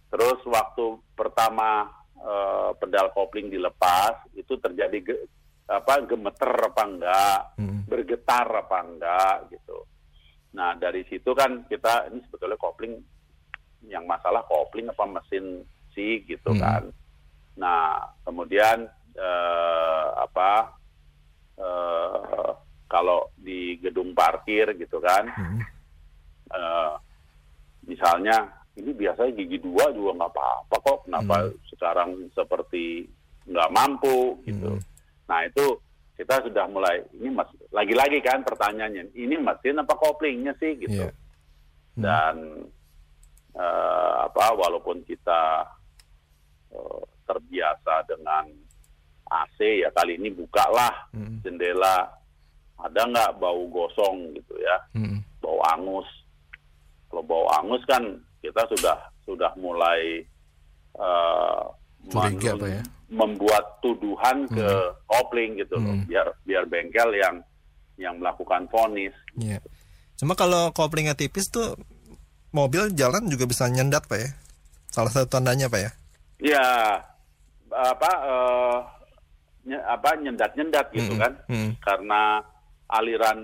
terus waktu pertama eh, pedal kopling dilepas itu terjadi ge- apa gemeter apa enggak Mm-mm. bergetar apa enggak gitu nah dari situ kan kita ini sebetulnya kopling yang masalah kopling apa mesin sih gitu Hmm. kan nah kemudian eh, apa eh, kalau di gedung parkir gitu kan Mm-mm. eh, misalnya ini biasanya gigi dua juga nggak apa-apa kok kenapa sekarang seperti nggak mampu gitu Hmm. nah itu kita sudah mulai ini mas lagi-lagi kan pertanyaannya ini mesin apa koplingnya sih gitu Iya. Hmm. dan eh, apa walaupun kita eh, terbiasa dengan AC ya kali ini bukalah Mm-mm. jendela ada nggak bau gosong gitu ya Mm-mm. bau angus. Kalau bau angus kan kita sudah sudah mulai eh, Curiga, Pak, ya? membuat tuduhan ke kopling gitu loh, Hmm. biar biar bengkel yang yang melakukan vonis. Iya. Cuma kalau koplingnya tipis tuh mobil jalan juga bisa nyendat pak ya. Salah satu tandanya pak ya. Ya apa eh, nye- apa nyendat nyendat gitu Mm-mm. kan, Mm. karena aliran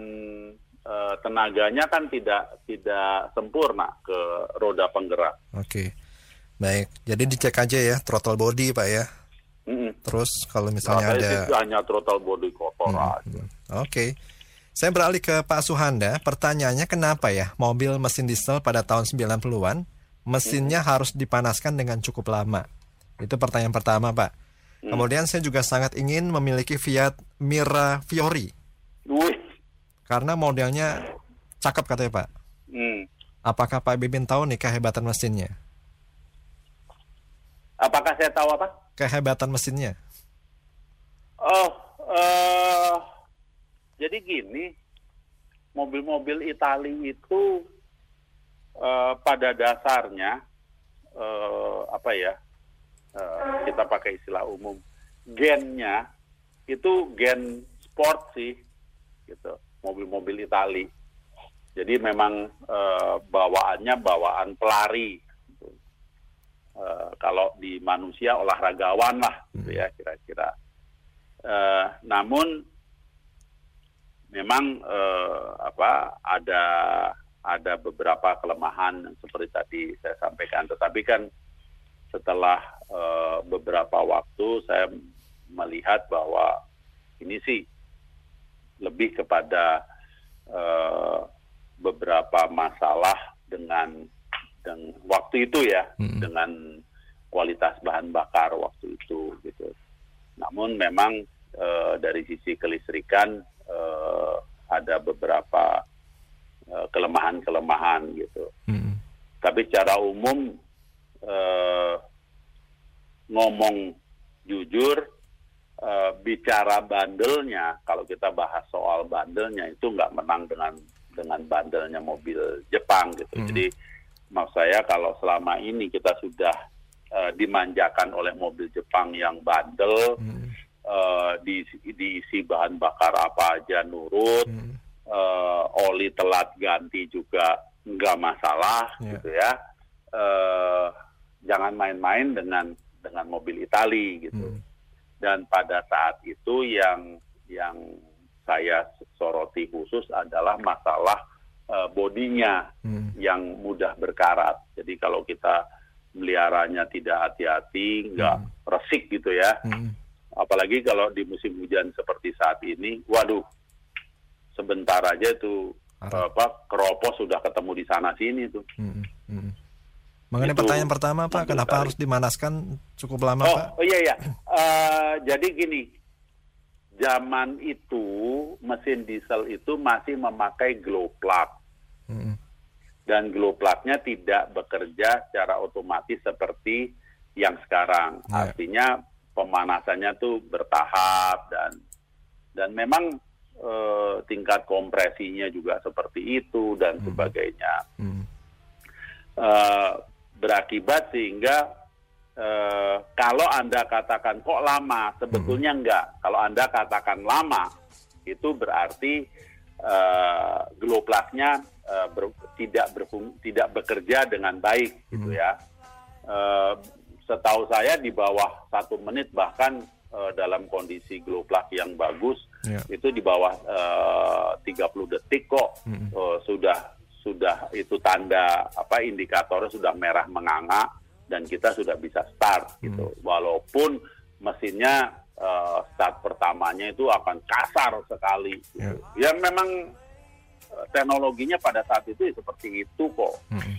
eh, tenaganya kan tidak tidak sempurna ke roda penggerak. Oke. Baik. Jadi dicek aja ya throttle body pak ya. Mm-mm. Terus kalau Nah, misalnya saya ada. sih hanya throttle body kotor aja. Oke. Saya beralih ke Pak Suhanda. Pertanyaannya kenapa ya mobil mesin diesel pada tahun 90-an mesinnya harus dipanaskan dengan cukup lama? Itu pertanyaan pertama, Pak. Kemudian saya juga sangat ingin memiliki Fiat Mira Fiori Wih, karena modelnya cakep katanya, Pak. hmm. Apakah Pak Bibin tahu nih kehebatan mesinnya? apakah saya tahu apa? Kehebatan mesinnya. Oh, eh, jadi gini, mobil-mobil Itali itu eh, pada dasarnya eh, apa ya? Eh, kita pakai istilah umum, gennya itu gen sport sih, gitu. Mobil-mobil Itali. Jadi memang eh, bawaannya bawaan pelari. gitu. Eh, kalau di manusia olahragawan lah, gitu ya kira-kira. Eh, namun memang eh, apa ada ada beberapa kelemahan seperti tadi saya sampaikan. Tetapi kan setelah eh, beberapa waktu saya melihat bahwa ini sih lebih kepada eh, beberapa masalah dengan dengan waktu itu ya Mm-mm. dengan kualitas bahan bakar waktu itu gitu. Namun memang eh, dari sisi kelistrikan eh, ada beberapa kelemahan-kelemahan gitu. Mm-mm. Tapi secara umum eh, ngomong jujur eh, bicara bandelnya kalau kita bahas soal bandelnya itu nggak menang dengan dengan bandelnya mobil Jepang gitu. Mhm. Jadi maksud saya kalau selama ini kita sudah eh, dimanjakan oleh mobil Jepang yang bandel Mm. eh, diisi, diisi bahan bakar apa aja nurut Mm. eh, oli telat ganti juga nggak masalah Iya. gitu ya. Eh, jangan main-main dengan dengan mobil Itali gitu. Mm. Dan pada saat itu yang yang saya soroti khusus adalah masalah eh, bodinya Mm. yang mudah berkarat. Jadi kalau kita meliharanya tidak hati-hati, nggak Hmm. resik gitu ya. Mm. Apalagi kalau di musim hujan seperti saat ini, waduh, sebentar aja itu apa keropos sudah ketemu di sana sini tuh. Mm. Mm. Mengenai Itu pertanyaan pertama Pak, kenapa Itali. harus dimanaskan cukup lama Oh, Pak? oh iya iya. Eh, jadi gini, zaman itu mesin diesel itu masih memakai glow plug Mm. dan glow plug-nya tidak bekerja secara otomatis seperti yang sekarang. Ya. Artinya pemanasannya tuh bertahap dan dan memang eh, tingkat kompresinya juga seperti itu dan sebagainya. Mm. Eh, berakibat sehingga eh, kalau anda katakan kok lama, sebetulnya enggak. Kalau anda katakan lama, itu berarti eh, glow plug-nya eh, ber- tidak berfung- tidak bekerja dengan baik, gitu ya. Eh, setahu saya di bawah satu menit bahkan eh, dalam kondisi glow plug yang bagus Ya. itu di bawah eh, 30 detik kok Mm. eh, sudah sudah itu tanda apa indikatornya sudah merah menganga dan kita sudah bisa start gitu. Walaupun mesinnya eh, start pertamanya itu akan kasar sekali. Gitu. Ya memang eh, teknologinya pada saat itu ya seperti itu kok. Mm.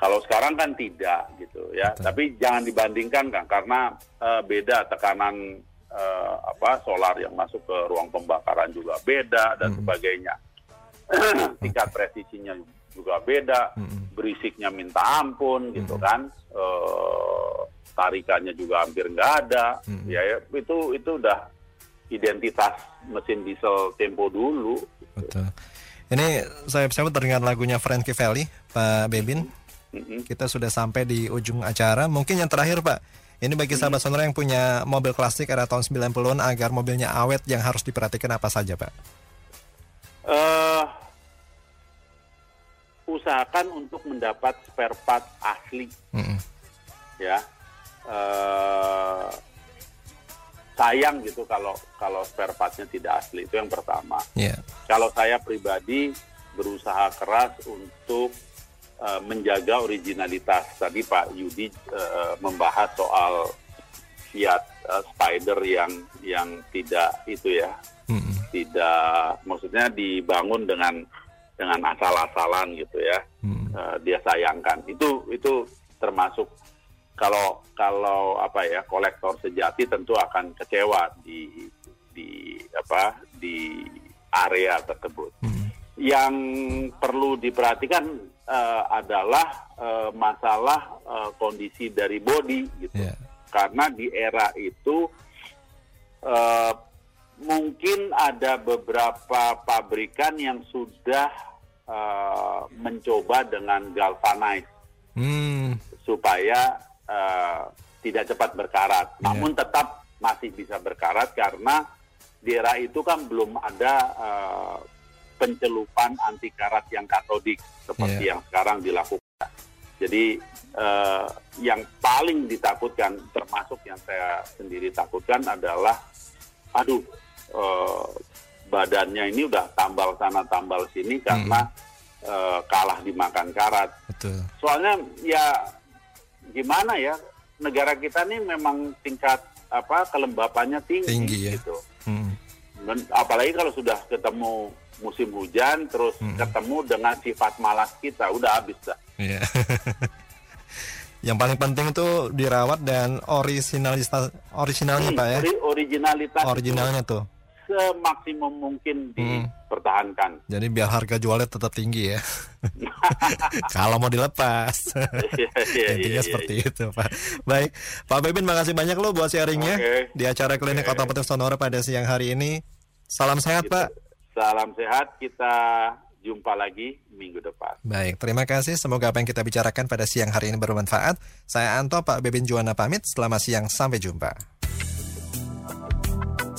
Kalau sekarang kan tidak gitu ya. Betul. Tapi jangan dibandingkan kan karena eh, beda tekanan eh, apa solar yang masuk ke ruang pembakaran juga beda dan Mm. sebagainya. Tingkat presisinya juga beda, berisiknya minta ampun gitu kan. Eh, tarikannya juga hampir nggak ada. Ya ya, itu itu udah identitas mesin diesel tempo dulu. Betul. Ini saya saya terdengar lagunya Frankie Valli, Pak Bebin. Kita sudah sampai di ujung acara. Mungkin yang terakhir, Pak. Ini bagi sahabat sonora yang punya mobil klasik era tahun 90-an agar mobilnya awet yang harus diperhatikan apa saja, Pak? Eh usahakan untuk mendapat spare part asli Mm-mm. ya eh sayang gitu kalau kalau spare partnya tidak asli itu yang pertama Iya. kalau saya pribadi berusaha keras untuk eh, menjaga originalitas tadi Pak Yudi eh, membahas soal Fiat eh, Spider yang yang tidak itu ya Mm-mm. Tidak maksudnya dibangun dengan dengan asal-asalan gitu ya Mm. Eh, dia sayangkan itu itu termasuk kalau kalau apa ya kolektor sejati tentu akan kecewa di di apa di area tersebut Mm. yang perlu diperhatikan eh, adalah eh, masalah eh, kondisi dari bodi gitu Iya. karena di era itu eh, mungkin ada beberapa pabrikan yang sudah eh, mencoba dengan galvanize Hmm. supaya eh, tidak cepat berkarat, Iya. namun tetap masih bisa berkarat karena di era itu kan belum ada eh, pencelupan anti karat yang katodik seperti Iya. yang sekarang dilakukan. Jadi eh, yang paling ditakutkan, termasuk yang saya sendiri takutkan adalah, aduh, badannya ini udah tambal sana tambal sini karena eh, kalah dimakan karat. Betul. Soalnya ya gimana ya negara kita ini memang tingkat apa kelembapannya tinggi, Tinggi, ya. gitu. Mm. Dan apalagi kalau sudah ketemu musim hujan terus Mm. ketemu dengan sifat malas kita udah habis dah. Iya. yang paling penting itu dirawat dan originalitas originalnya, Pak ya. Ori- originalitas itu Originalnya tuh. Semaksimum mungkin Hmm. dipertahankan. Jadi biar harga jualnya tetap tinggi ya. Kalau mau dilepas. Iya, iya, Intinya iya, seperti itu, Pak. Baik, Pak Bebin makasih banyak loh buat sharingnya Oke. di acara klinik Oke. otomotif Sonora pada siang hari ini. Salam sehat, Gitu. Pak. Salam sehat, kita jumpa lagi minggu depan. Baik, terima kasih. Semoga apa yang kita bicarakan pada siang hari ini bermanfaat. Saya Anto, Pak Bebin Juwana pamit. Selamat siang, sampai jumpa.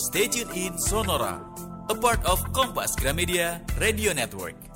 Stay tuned in Sonora, a part of Kompas Gramedia Radio Network.